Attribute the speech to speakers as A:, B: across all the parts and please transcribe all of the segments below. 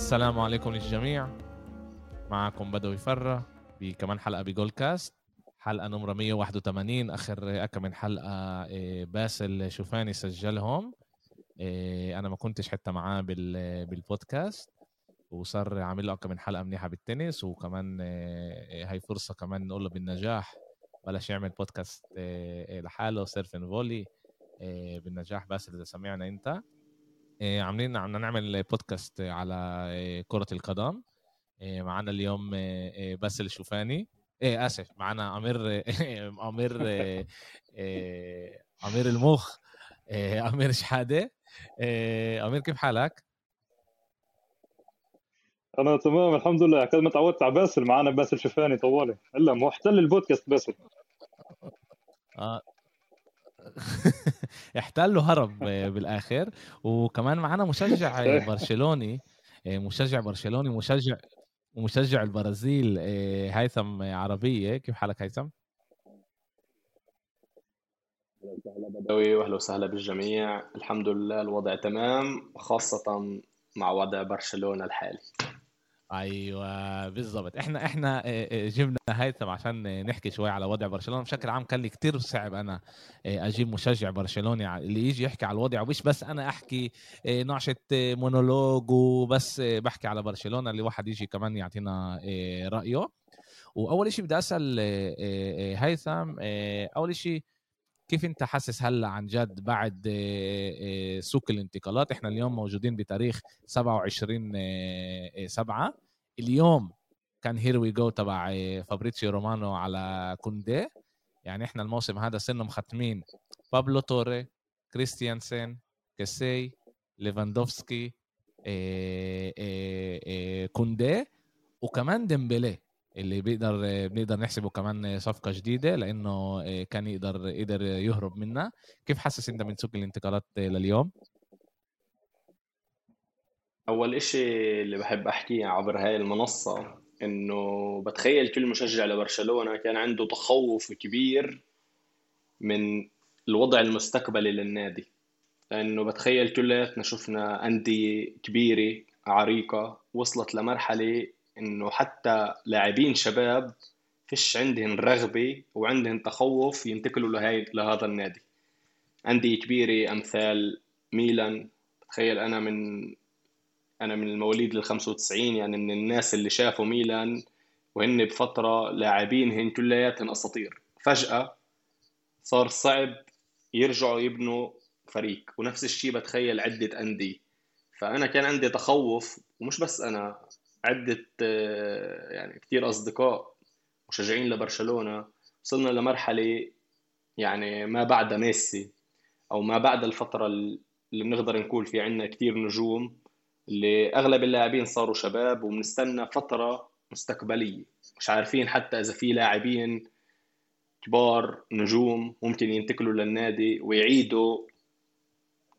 A: السلام عليكم للجميع. معكم بدوي فرة بكمان حلقة بجول كاست حلقة نمرة 181 آخر كم من حلقة إيه، باسل شوفاني سجلهم. إيه، أنا ما كنتش حتى معاه بالبودكاست. وصار عامل له كم من حلقة منيحة بالتنس. وكمان إيه، هاي فرصة كمان نقول له بالنجاح. بلش يعمل بودكاست لحاله serve and volley بالنجاح. باسل إذا سمعنا أنت. عاملين عم نعمل بودكاست على إيه، كرة القدم. إيه، معنا اليوم باسل شوفاني. إيه آسف معنا أمير أمير أمير المخ أمير شحادة. أمير كيف حالك؟
B: أنا تمام الحمد لله. كل ما تعودت على باسل معنا باسل شوفاني طوالي. الا محتل البودكاست باسل.
A: آه احتلوا هرب بالآخر. وكمان معنا مشجع برشلوني مشجع برشلوني مشجع ومشجع البرازيل هيثم عربية. كيف حالك هيثم؟
C: أهلا وسهلا بدوي واهلا وسهلا بالجميع. الحمد لله الوضع تمام خاصة مع وضع برشلونة الحالي.
A: أيوه بالضبط. إحنا إحنا جبنا هيثم عشان نحكي شوي على وضع برشلونة. بشكل عام كان لي كثير صعب أنا أجيب مشجع برشلوني اللي يجي يحكي على الوضع. ومش بس أنا أحكي نعشه مونولوج وبس بحكي على برشلونة اللي واحد يجي كمان يعطينا رأيه. وأول شيء بدي أسأل هيثم أول شيء كيف انت حاسس هلأ عن جد بعد سوق الانتقالات؟ إحنا اليوم موجودين بتاريخ 27 7 اليوم كان here we go تبع فابريتشيو رومانو على كوندي. يعني إحنا الموسم هذا صرنا مختمين. بابلو توري كريستيانسن كيسي ليفاندوفسكي كوندي. وكمان ديمبلي اللي بيقدر بنقدر نحسبه كمان صفقة جديدة لأنه كان يقدر يقدر يهرب منها كيف حاسس أنت من سوق الانتقالات لليوم؟
C: أول إشي اللي بحب أحكيه عبر هاي المنصة إنه بتخيل كل مشجع لبرشلونة كان عنده تخوف كبير من الوضع المستقبلي للنادي لأنه بتخيل كلياتنا شفنا أندية كبيرة عريقة وصلت لمرحلة إنه حتى لاعبين شباب فيش عندهم رغبة وعندهم تخوف ينتقلوا لهي لهذا النادي. أندية كبيرة أمثال ميلان. تخيل أنا من أنا من المواليد ال 95 يعني من الناس اللي شافوا ميلان وهن بفترة لاعبين هن كلياتهم أساطير. فجأة صار صعب يرجعوا يبنوا فريق. ونفس الشيء بتخيل عدة أندية. فأنا كان عندي تخوف ومش بس أنا عدة آه، يعني كثير أصدقاء مشجعين لبرشلونة وصلنا لمرحلة يعني ما بعد ميسي أو ما بعد الفترة اللي بنقدر نقول في عنا كثير نجوم اللي أغلب اللاعبين صاروا شباب وبنستنى فترة مستقبلية. مش عارفين حتى إذا في لاعبين كبار نجوم ممكن ينتقلوا للنادي ويعيدوا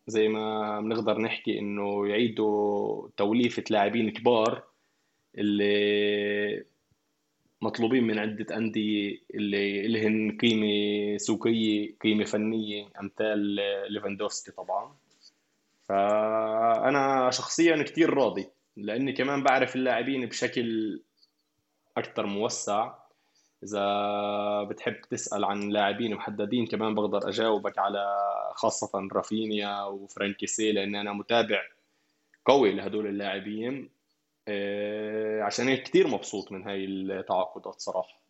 C: زي ما بنقدر نحكي إنه يعيدوا توليفة لاعبين كبار. اللي مطلوبين من عدة أندية اللي لهن قيمة سوقية قيمة فنية أمثال ليفاندوفسكي طبعا. فأنا شخصيا كتير راضي لأني كمان بعرف اللاعبين بشكل أكثر موسع. إذا بتحب تسأل عن لاعبين محددين كمان بقدر أجاوبك على خاصة رافينيا وفرانك كيسي لأن أنا متابع قوي لهدول اللاعبين. عشان هيك كثير مبسوط من هاي التعاقدات صراحة.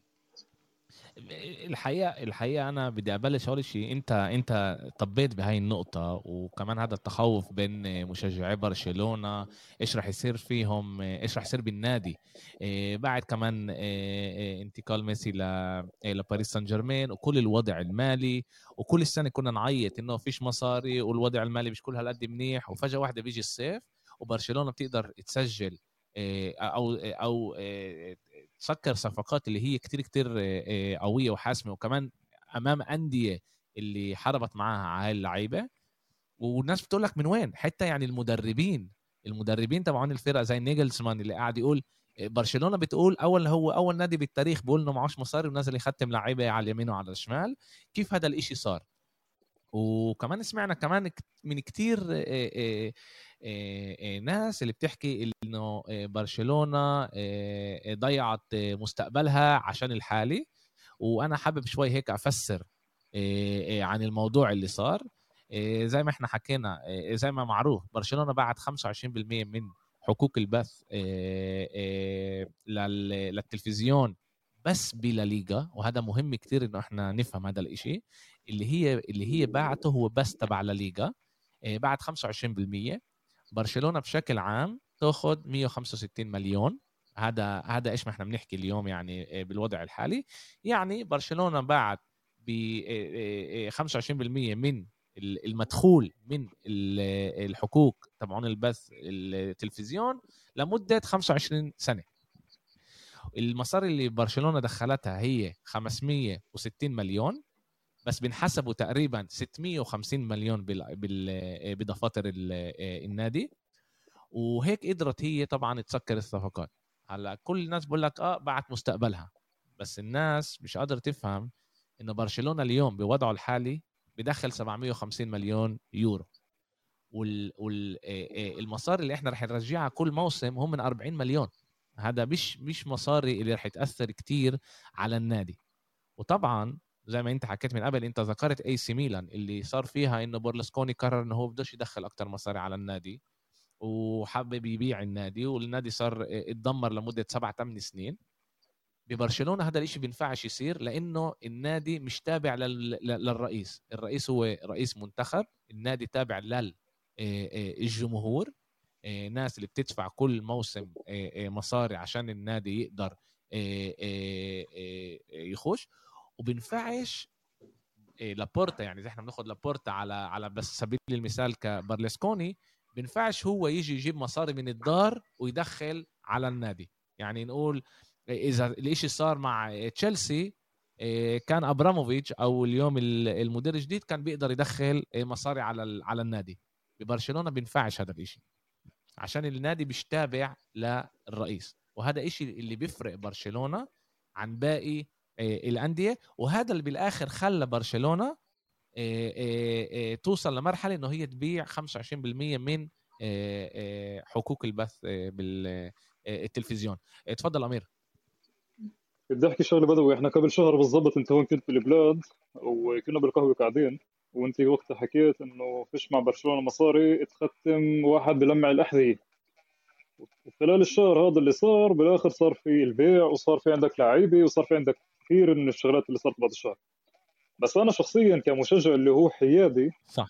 A: الحقيقة الحقيقة أنا بدي أبلش أول شيء أنت أنت طبيت بهاي النقطة وكمان هذا التخوف بين مشجعي برشلونة إيش راح يصير فيهم إيش راح يصير بالنادي. آه، بعد كمان آه، انتقال ميسي لباريس سان جيرمان وكل الوضع المالي وكل السنة كنا نعيط إنه فيش مصاري والوضع المالي مش كل هالقد منيح وفجأة واحدة بيجي الصيف وبرشلونة بتقدر تسجل آه، أو أو آه، تسكر صفقات اللي هي كتير كتير آه، قوية وحاسمة. وكمان أمام أندية اللي حاربت معاها على اللعيبة. والناس بتقول لك من وين؟ حتى يعني المدربين المدربين تبعون الفرقه زي نيجلسمان اللي قاعد يقول برشلونة بتقول أول هو أول نادي بالتاريخ بيقول إنه معوش مصاري ونازل يختم لعيبة على اليمين وعلى الشمال. كيف هذا الإشي صار؟ وكمان سمعنا كمان من كتير ناس اللي بتحكي إنه برشلونة ضيعت مستقبلها عشان الحالي. وأنا حابب شوي هيك أفسر عن الموضوع اللي صار. زي ما إحنا حكينا زي ما معروف برشلونة بعد 25% من حقوق البث للتلفزيون بس بلا ليغا. وهذا مهم كتير إنه إحنا نفهم هذا الإشي. اللي هي اللي هي باعته هو بس تبع لليغا بعد 25% برشلونة بشكل عام تاخذ 165 مليون. هذا هذا إيش ما إحنا بنحكي اليوم يعني بالوضع الحالي. يعني برشلونة بعد ب 25% من المدخول من الحقوق تبعون البث التلفزيون لمدة 25 سنة. المصاري اللي برشلونة دخلتها هي 560 مليون. بس بنحسبوا تقريبا 650 مليون بدفاتر النادي. وهيك قدرت هي طبعا تسكر الصفقات. هلأ كل الناس بقول لك آه بعت مستقبلها. بس الناس مش قادر تفهم إنه برشلونة اليوم بوضعه الحالي بدخل 750 مليون يورو. وال والمصاري اللي إحنا رح نرجعها كل موسم هم من 40 مليون. هذا مش مش مصاري اللي رح تاثر كتير على النادي. وطبعا زي ما انت حكيت من قبل انت ذكرت AC ميلان اللي صار فيها إنه برلسكوني قرر إنه هو بدوش يدخل أكتر مصاري على النادي وحابب يبيع النادي والنادي صار اتدمر لمدة سبع ثمان سنين. ببرشلونة هذا الشيء بينفعش يصير لإنه النادي مش تابع للرئيس. الرئيس هو رئيس منتخب النادي تابع للجمهور ناس اللي بتدفع كل موسم مصاري عشان النادي يقدر يخش. وبنفعش لابورتا يعني اذا إحنا بناخذ لابورتا على على بس سبيل المثال كبرلسكوني بينفعش هو يجي يجيب مصاري من الدار ويدخل على النادي. يعني نقول إذا الإشي صار مع تشيلسي كان أبراموفيتش أو اليوم المدير الجديد كان بيقدر يدخل مصاري على على النادي. ببرشلونة بينفعش هذا الإشي عشان النادي مش تابع للرئيس. وهذا إشي اللي بيفرق برشلونة عن باقي الأندية وهذا اللي بالآخر خلى برشلونة توصل لمرحلة إنه هي تبيع 25% من حقوق البث بالتلفزيون تفضل أمير.
B: بدي أحكي شغلة بدوي إحنا قبل شهر بالضبط أنت هون كنت بالبلاد وكنا بالقهوة قاعدين وأنت وقتها حكيت إنه فيش مع برشلونة مصاري تختم واحد بلمع الأحذية. وخلال الشهر هذا اللي صار بالآخر صار في البيع وصار في عندك لعيبة وصار في عندك كثير من الشغلات اللي صارت بعد الشهر بس أنا شخصيا كمشجع اللي هو حيادي
A: صح.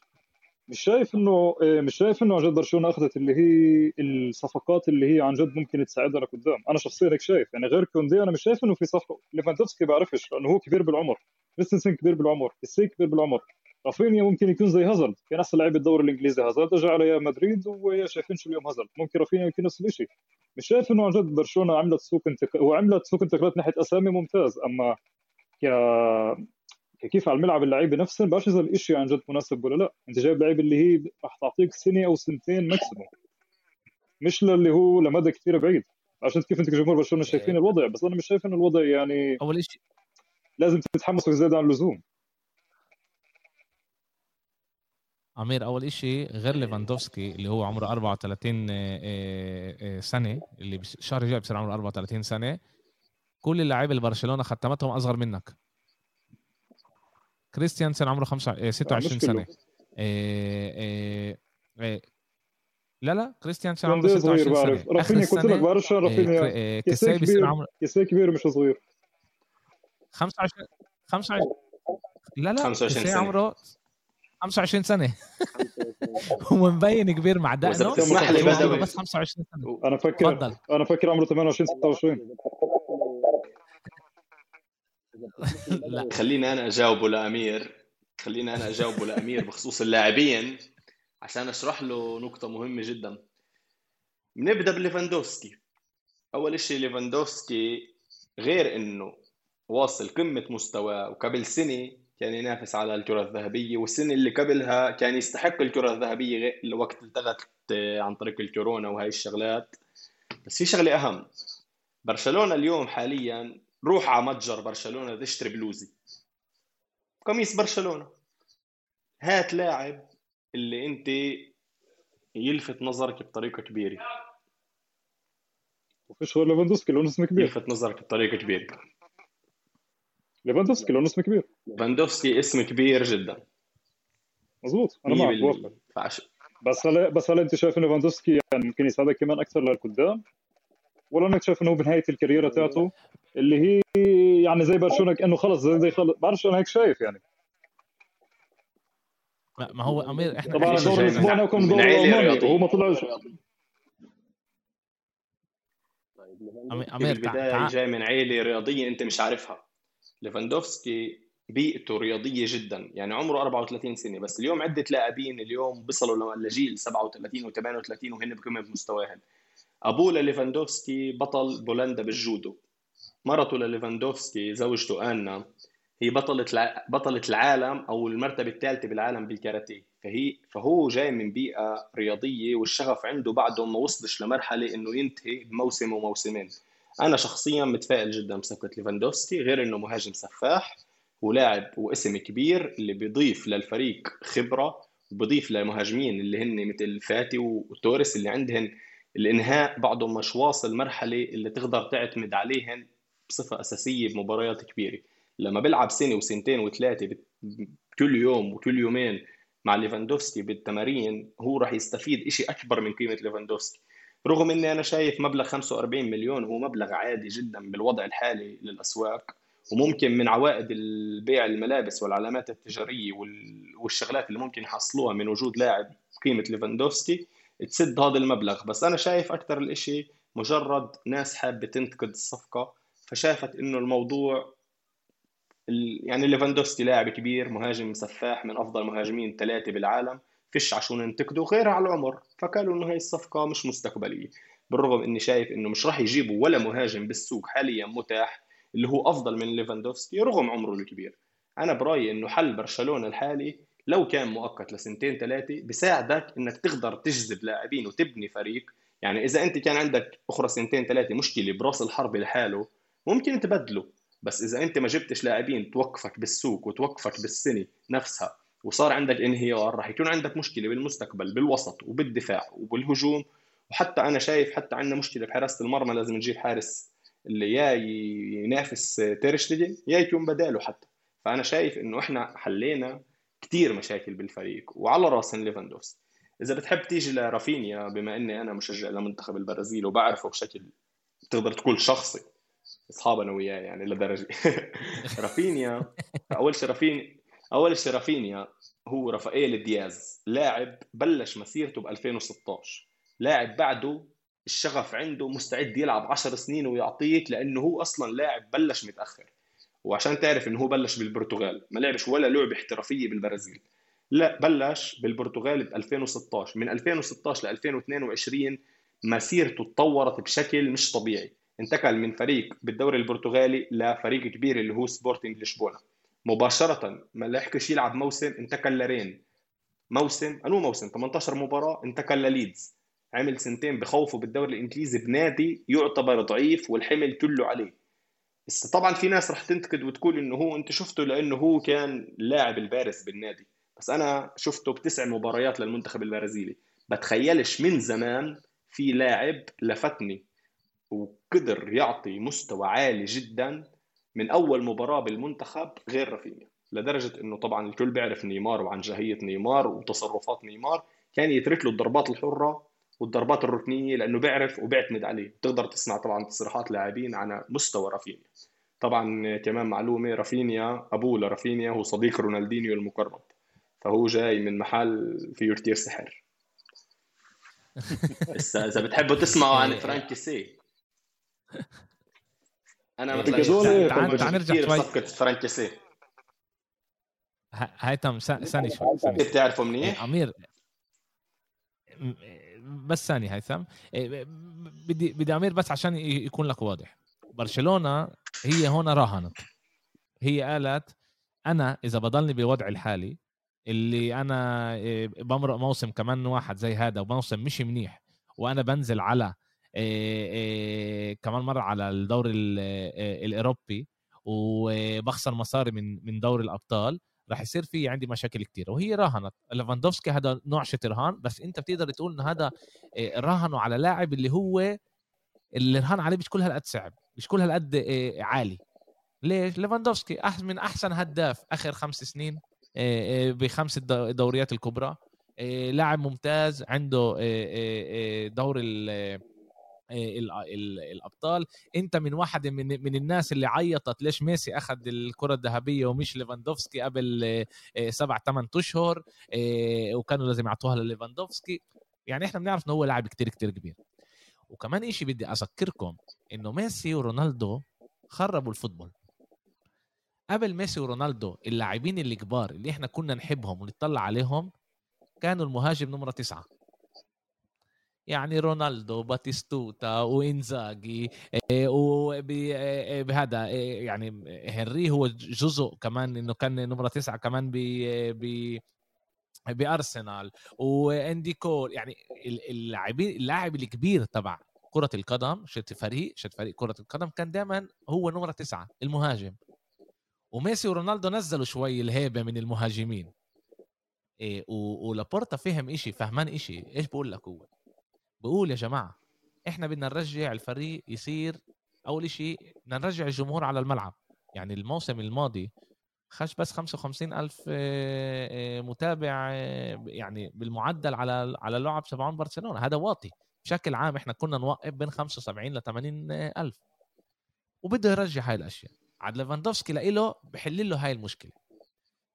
B: مش شايف إنه مش شايف إنه عن جد برشلونة أخذت اللي هي الصفقات اللي هي عن جد ممكن تساعدها لقدام. أنا شخصيا هيك شايف. يعني غير كوندي أنا مش شايف إنه في صفقة. ليفاندوفسكي بعرفش لأنه هو كبير بالعمر. كريستنسن كبير بالعمر. كيسي كبير بالعمر. رافينيا ممكن يكون زي هازارد. كان احسن لعيب الدوري الإنجليزي. هازارد اجى على مدريد ويا شايفين شو اليوم هازارد. ممكن رافينيا يكون نفس الشيء مش شايف إنه عن جد برشلونة عملت سوق انتق... وعملت سوق انتقالات ناحية أسامي ممتاز. أما ك كيف على الملعب اللعيبة نفسهم بعرفش اذا الشيء عن جد مناسب ولا لا. أنت جايب لعيبه اللي هي رح تعطيك سنة أو سنتين maximum مش للي هو لمدى كثير بعيد. عشان كيف أنت كجمهور برشلونة شايفين الوضع. بس أنا مش شايف إنه الوضع يعني
A: أول شيء
B: لازم تتحمسوا زيادة عن اللزوم.
A: أمير أول شيء غير ليفاندوفسكي اللي هو عمره 34 سنة اللي الشهر الجاي بصير عمره 34 سنة. كل اللاعبين اللي برشلونة ختمتهم أصغر منك. كريستيانسن عمره 5 26 سنة. إيه إيه إيه لا لا كريستيانسن عمره 26 سنة.
B: رافينيا قلت لك بعرفش رافينيا. كيسي كبير كيسي كبير مش صغير.
A: 25 25 لا لا
C: 25
A: كيسي
C: سنة.
A: عمره 25 سنة. هو مبين كبير مع دقنه.
C: اسمح لي بدوي.
A: بس 25 سنة.
B: أنا فكر
A: تفضل.
B: أنا فكر عمره 28 26
A: لا.
C: خليني أنا أجاوبه لأمير. خليني أنا أجاوبه لأمير بخصوص اللاعبين عشان أشرح له نقطة مهمة جدا. بنبدأ بليفاندوفسكي أول شيء ليفاندوفسكي غير إنه واصل قمة مستواه وقبل سنة كان ينافس على الكرة الذهبية والسنة اللي قبلها كان يستحق الكرة الذهبية غير وقت التغت عن طريق الكورونا وهي الشغلات. بس في شغلة أهم. برشلونة اليوم حاليا روح على متجر برشلونة تشتري بلوزي. قميص برشلونة. هات لاعب اللي أنت يلفت نظرك بطريقة كبيرة.
B: وفيش غير ليفاندوسكي له اسم كبير.
C: يلفت نظرك بطريقة كبيرة.
B: ليفاندوسكي له اسم كبير.
C: ليفاندوفسكي اسم كبير جدا.
B: مزبوط أنا معك. بس هل بس هل أنت شايف انه ليفاندوسكي يعني ممكن يساعدك كمان أكثر للقدام؟ ولا أنك شايف إنه بنهاية ال career ه تاعته اللي هي يعني زي برشلونة كانه خلص زي, زي خلص. بعرفش أنا هيك شايف يعني.
A: ما هو
B: أمير
A: إحنا طبعا من-
B: الاسباني كان الماني
C: رياضية.
B: وهو ما طلعش.
A: أمير تع-
C: بالبدايه
A: تع-
C: جاي من عائله رياضية أنت مش عارفها. ليفاندوفسكي بيئته رياضية جدا. يعني عمره 34 سنة بس اليوم عدة لاعبين اليوم بيصلوا لجيل 37 و38 وهن بقمه بمستواهم أبوه لليفاندوفسكي بطل بولندا بالجودو. مرته لليفاندوفسكي زوجته آنا هي بطلة. بطلة العالم أو المرتبة الثالثة بالعالم بالكاراتيه. فهي فهو جاي من بيئة رياضية والشغف عنده بعده ما وصلش لمرحلة إنه ينتهي بموسم وموسمين. أنا شخصيا متفائل جدا بصفقة ليفاندوفسكي غير إنه مهاجم سفاح ولاعب واسم كبير اللي بيضيف للفريق خبرة وبضيف للمهاجمين اللي هن مثل فاتي وتوريس اللي عندهن الإنهاء بعدهم مش واصل مرحلة اللي تقدر تعتمد عليهن بصفة أساسية بمباريات كبيرة. لما بيلعب سنة وسنتين وثلاثة بت- كل يوم وكل يومين مع ليفاندوفسكي بالتمارين هو راح يستفيد إشي أكبر من قيمة ليفاندوفسكي. رغم إني أنا شايف مبلغ 45 مليون هو مبلغ عادي جدا بالوضع الحالي للأسواق وممكن من عوائد البيع الملابس والعلامات التجارية وال- والشغلات اللي ممكن يحصلوها من وجود لاعب قيمة ليفاندوفسكي تسد هذا المبلغ. بس أنا شايف أكثر الإشي مجرد ناس حابة تنتقد الصفقة فشافت إنه الموضوع ال- يعني ليفاندوفسكي لاعب كبير مهاجم سفاح من أفضل مهاجمين ثلاثة بالعالم. فيش عشان ننتقده غير على العمر فقالوا إنه هاي الصفقة مش مستقبلية. بالرغم إني شايف إنه مش راح يجيبوا ولا مهاجم بالسوق حاليا متاح اللي هو أفضل من ليفاندوفسكي رغم عمره الكبير. أنا برأيي إنه حل برشلونة الحالي لو كان مؤقت لسنتين ثلاثة بيساعدك إنك تقدر تجذب لاعبين وتبني فريق. يعني إذا أنت كان عندك أخرى سنتين ثلاثة مشكلة براس الحرب لحاله ممكن تبدله. بس إذا أنت ما جبتش لاعبين توقفك بالسوق وتوقفك بالسنة نفسها وصار عندك انهيار راح يكون عندك مشكلة بالمستقبل بالوسط وبالدفاع وبالهجوم. وحتى أنا شايف حتى عندنا مشكلة بحراسة المرمى لازم نجيب حارس اللي يا ينافس تيرشتيجن يا يكون بداله حتى. فأنا شايف إنه إحنا حلينا كثير مشاكل بالفريق وعلى راسن ليفاندوفسكي. إذا بتحب تيجي لرافينيا بما إني أنا مشجع لمنتخب البرازيل وبعرفه بشكل تقدر تقول شخصي اصحاب أنا وياه يعني لدرجة. رافينيا أول شيء رافينيا أول شيء رافينيا هو رافائيل دياز لاعب بلش مسيرته ب 2016 لاعب بعده الشغف عنده مستعد يلعب 10 سنين ويعطيك لأنه هو أصلا لاعب بلش متأخر. وعشان تعرف إنه هو بلش بالبرتغال ما لعبش ولا لعبة احترافية بالبرازيل. لا بلش بالبرتغال ب 2016 من 2016 ل 2022 مسيرته تطورت بشكل مش طبيعي. انتقل من فريق بالدوري البرتغالي لفريق كبير اللي هو سبورتنج لشبونة. مباشرة ما لحقش يلعب موسم انتقل لرين. موسم انو موسم 18 مباراة انتقل لليدز. عمل سنتين بخوفه بالدوري الإنجليزي بنادي يعتبر ضعيف والحمل كله عليه. بس طبعا في ناس رح تنتقد وتقول إنه هو أنت شفته لأنه هو كان اللاعب البارز بالنادي. بس أنا شفته بتسع مباريات للمنتخب البرازيلي. بتخيلش من زمان في لاعب لفتني وقدر يعطي مستوى عالي جدا من أول مباراة بالمنتخب غير رافينيا لدرجة إنه طبعا الكل بيعرف نيمار وعنجهية نيمار وتصرفات نيمار. كان يترك له الضربات الحرة والضربات الركنية لأنه بيعرف وبيعتمد عليه. بتقدر تسمع طبعا تصريحات لاعبين على مستوى رافينيا. طبعا كمان معلومة رافينيا أبوه لرافينيا هو صديق رونالدينيو المقرب فهو جاي من محل فيه كتير سحر. هسه إذا بتحبوا تسمعوا عن فرانك كيسي. أنا
B: مثلا إيه؟
A: تعال- تعال نرجع شوي.
C: صفقة فرانك كيسي
A: ه- هيثم ثاني شوي.
C: بتعرفوا منيح
A: إيه، أمير بس ثاني هيثم إيه، بدي بدي أمير بس عشان يكون لك واضح برشلونة هي هون راهنت هي قالت أنا إذا بضلني بوضعي الحالي اللي أنا بمرق موسم كمان واحد زي هذا وموسم مش منيح وأنا بنزل على كمان مرة على الدوري ال- الأوروبي وبخسر مصاري من من دوري الأبطال راح يصير في عندي مشاكل كتير. وهي راهنت ليفاندوفسكي هذا نوع شترهان بس أنت بتقدر تقول انه هذا راهنوا على لاعب اللي هو اللي رهان عليه مش كل هالقد صعب مش كل هالقد عالي. ليش؟ ليفاندوفسكي من أحسن هداف آخر خمس سنين بخمس الدوريات الكبرى. لاعب ممتاز عنده دور الأبطال. أنت من واحد من من الناس اللي عيطت ليش ميسي أخذ الكرة الذهبية ومش ليفاندوفسكي قبل آه، سبع ثمان أشهر آه، وكانوا لازم يعطوها لليفاندوفسكي. يعني إحنا بنعرف إنه هو لاعب كتير كتير كبير. وكمان إشي بدي أذكركم إنه ميسي ورونالدو خربوا ال football. قبل ميسي ورونالدو اللاعبين اللي كبار اللي إحنا كنا نحبهم ونطلع عليهم كانوا المهاجم نمرة تسعة. يعني رونالدو باتيستوتا وإنزاجي آه، وبهذا آه، آه، يعني هنري هو جزء كمان إنه كان نمرة تسعة كمان ب ب بأرسنال. وإندي كول يعني اللاعبين اللاعب الكبير تبع كرة القدم شت فريق شت فريق كرة القدم كان دائما هو نمرة تسعة المهاجم. وميسي ورونالدو نزلوا شوي الهيبة من المهاجمين. إيه ولابورتا فهم إشي فهمان إشي. إيش بقول لك هو؟ بقول يا جماعة إحنا بدنا نرجع الفريق يصير أول شيء بدنا نرجع الجمهور على الملعب. يعني الموسم الماضي خش بس 55 ألف آه، آه، متابع آه، يعني بالمعدل على على لعب تبعون برشلونة. هذا واطي. بشكل عام إحنا كنا نوقف بين 75 ل 80 ألف. وبده يرجع هاي الأشياء. عاد ليفاندوفسكي لإله بحل له هاي المشكلة.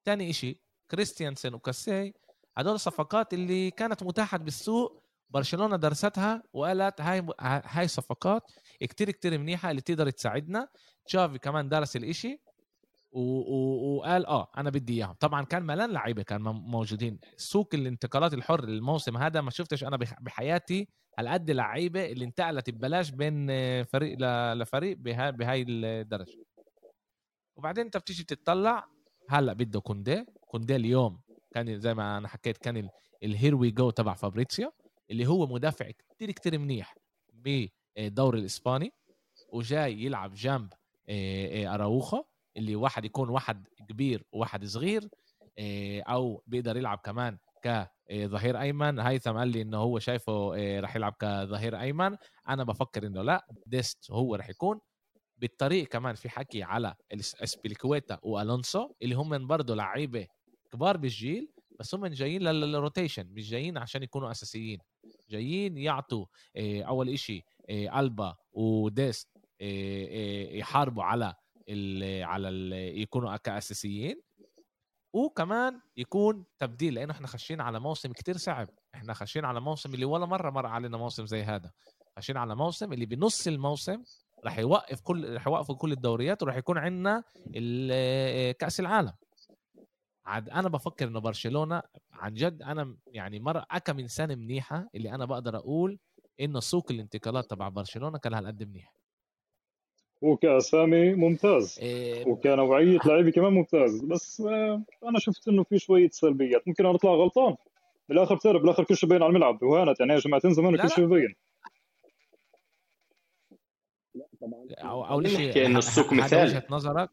A: تاني إشي كريستيانسن وكاسي هدول الصفقات اللي كانت متاحة بالسوق برشلونة درستها وقالت هاي هاي صفقات كتير كتير منيحة اللي تقدر تساعدنا. تشافي كمان درس الإشي. وقال آه أنا بدي إياهم. طبعا كان ملان لعيبة كان موجودين. سوق الانتقالات الحر الموسم هذا ما شفتش أنا بحياتي هالقد لعيبة اللي انتقلت ببلاش بين فريق ل... لفريق بها... بهاي الدرجة. وبعدين أنت بتيجي تتطلع هلأ بده كوندي. كوندي اليوم كان زي ما أنا حكيت كان ال here we go تبع فابريتسيو. اللي هو مدافع كتير كتير منيح بالدوري الإسباني وجاي يلعب جنب آه، آه، أراوخو اللي واحد يكون واحد كبير وواحد صغير آه، أو بيقدر يلعب كمان كظهير أيمن. هيثم قال لي إنه هو شايفه راح يلعب كظهير أيمن. أنا بفكر إنه لا ديست هو راح يكون. بالطريق كمان في حكي على إسبيليكويتا وألونسو اللي هم برضه لعيبة كبار بالجيل بس هم جايين للروتيشن مش جايين عشان يكونوا أساسيين. جايين يعطوا آه، أول إشي آه، ألبا وديست آه، يحاربوا على ال على ال يكونوا كأساسيين وكمان يكون تبديل لأنه إحنا خاشين على موسم كتير صعب. إحنا خاشين على موسم اللي ولا مرة مر علينا موسم زي هذا. خاشين على موسم اللي بنص الموسم راح يوقف كل راح يوقفوا كل الدوريات وراح يكون عندنا كأس العالم. عاد أنا بفكر إنه برشلونة عن جد أنا يعني مرة أكا من سنة منيحة اللي أنا بقدر أقول إنه سوق الانتقالات تبع برشلونة كان هالقد منيح.
B: وكاسامي ممتاز. إيه وكنوعيه لعيبة كمان ممتاز. بس آه، أنا شفت إنه في شوية سلبيات. ممكن أنا أطلع غلطان؟ بالآخر بتعرف بالآخر كل شيء باين على الملعب. وهانت يعني يا جماعة زمان كل شيء ببين
A: أو اول شيء إنه السوق مثال وجهة نظرك؟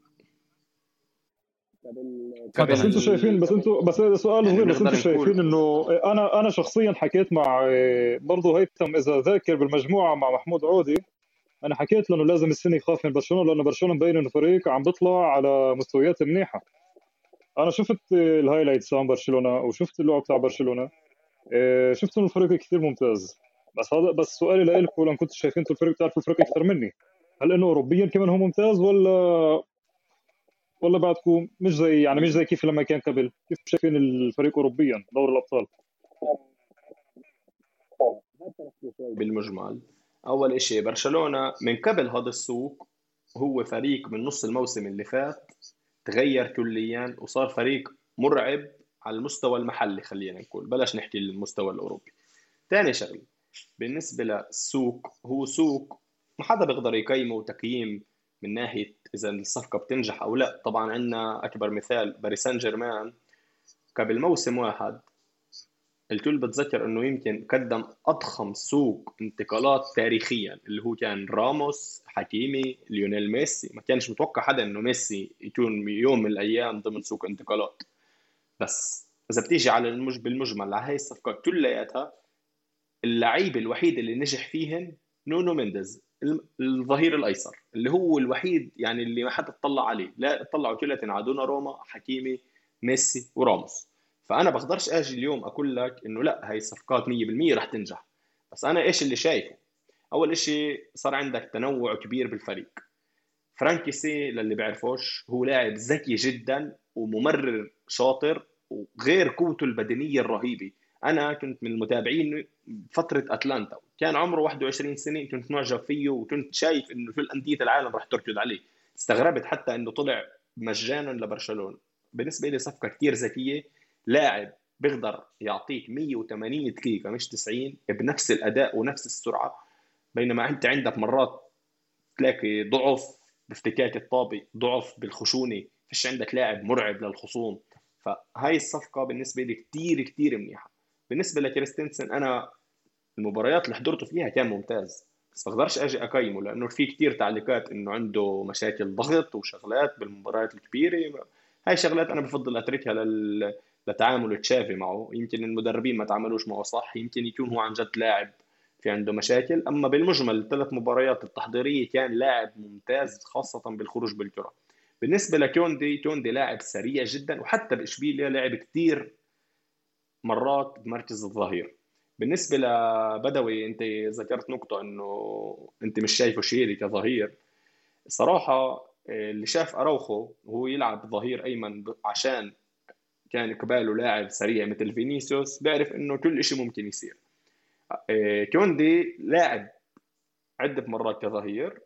B: بس أنتم شايفين بس أنتم بس سؤال مهم. بس أنتم شايفين انه أنا أنا شخصيا حكيت مع برضه هيثم إذا ذاكر بالمجموعة مع محمود عودي. أنا حكيت له إنه لازم السنة يخاف من برشلونة لأنه برشلونة مبين إنه فريق عم بيطلع على مستويات منيحة. أنا شفت الهايلايتس عن برشلونة وشفت اللعب تاع برشلونة. إيه، شفت إنه الفريق كثير ممتاز. بس هذا بس سؤالي لكم لأن كنتوا شايفين الفريق بتعرفوا الفريق أكثر مني. هل إنه اوروبيا كمان هو ممتاز ولا ولا بعدكم مش زي يعني مش زي كيف لما كان قبل. كيف شايفين الفريق اوروبيا دور الأبطال؟
C: بالمجمل. أول إشي برشلونة من قبل هذا السوق هو فريق من نص الموسم اللي فات تغير كليا وصار فريق مرعب على المستوى المحلي خلينا نقول. بلاش نحكي المستوى الأوروبي. ثاني شغله بالنسبة للسوق هو سوق ما حدا بيقدر يقيمه تقييم من ناحية إذا الصفقة بتنجح أو لا. طبعا عندنا أكبر مثال باريس سان جيرمان قبل موسم واحد الكل بتذكر إنه يمكن قدم أضخم سوق انتقالات تاريخيا اللي هو كان راموس حكيمي ليونيل ميسي. ما كانش متوقع حدا إنه ميسي يكون يوم من الأيام ضمن سوق انتقالات. بس إذا بتيجي على المج... بالمجمل على هاي الصفقات كلياتها اللعيب الوحيد اللي نجح فيهن نونو مينديز. الظهير الأيسر اللي هو الوحيد يعني اللي ما حدا اطلع عليه. لا اطلعوا كلهم على دوناروما حكيمي ميسي وراموس. فأنا بقدرش أجي اليوم أقول لك إنه لا هاي الصفقات 100% رح تنجح. بس أنا إيش اللي شايفه؟ أول شيء صار عندك تنوع كبير بالفريق. فرانك كيسي للي بيعرفوش هو لاعب ذكي جدا وممرر شاطر وغير قوته البدنية الرهيبة. أنا كنت من المتابعين فترة أتلانتا. كان عمره 21 سنة كنت معجب فيه وكنت شايف إنه كل انديه العالم راح تركض عليه. استغربت حتى إنه طلع مجانا لبرشلونة. بالنسبة لي صفقة كثير ذكية. لاعب بيقدر يعطيك 180 دقيقة مش 90 بنفس الأداء ونفس السرعة. بينما أنت عندك مرات تلاقي ضعف بافتكاك الطابي ضعف بالخشونة. فيش عندك لاعب مرعب للخصوم. فهاي الصفقة بالنسبة لي كثير كثير منيحة. بالنسبة لكريستنسن أنا المباريات اللي حضرته فيها كان ممتاز. بس بقدرش أجي أقيمه لأنه في كثير تعليقات إنه عنده مشاكل ضغط وشغلات بالمباريات الكبيرة. هاي شغلات أنا بفضل أتركها لل... لتعامل تشافي معه. يمكن المدربين ما تعاملوش معه صح يمكن يكون هو عن جد لاعب في عنده مشاكل. أما بالمجمل الثلاث مباريات التحضيرية كان لاعب ممتاز خاصة بالخروج بالكرة. بالنسبة لكوندي كوندي لاعب سريع جدا وحتى باشبيليا لعب كثير مرات بمركز الظهير. بالنسبة لبدوي أنت ذكرت نقطة إنه أنت مش شايفه شيري كظهير. الصراحه اللي شاف أراوخو وهو يلعب ظهير أيمن عشان كان قباله لاعب سريع مثل فينيسيوس بيعرف إنه كل شيء ممكن يصير. آه، كوندي لاعب عدة مرات كظهير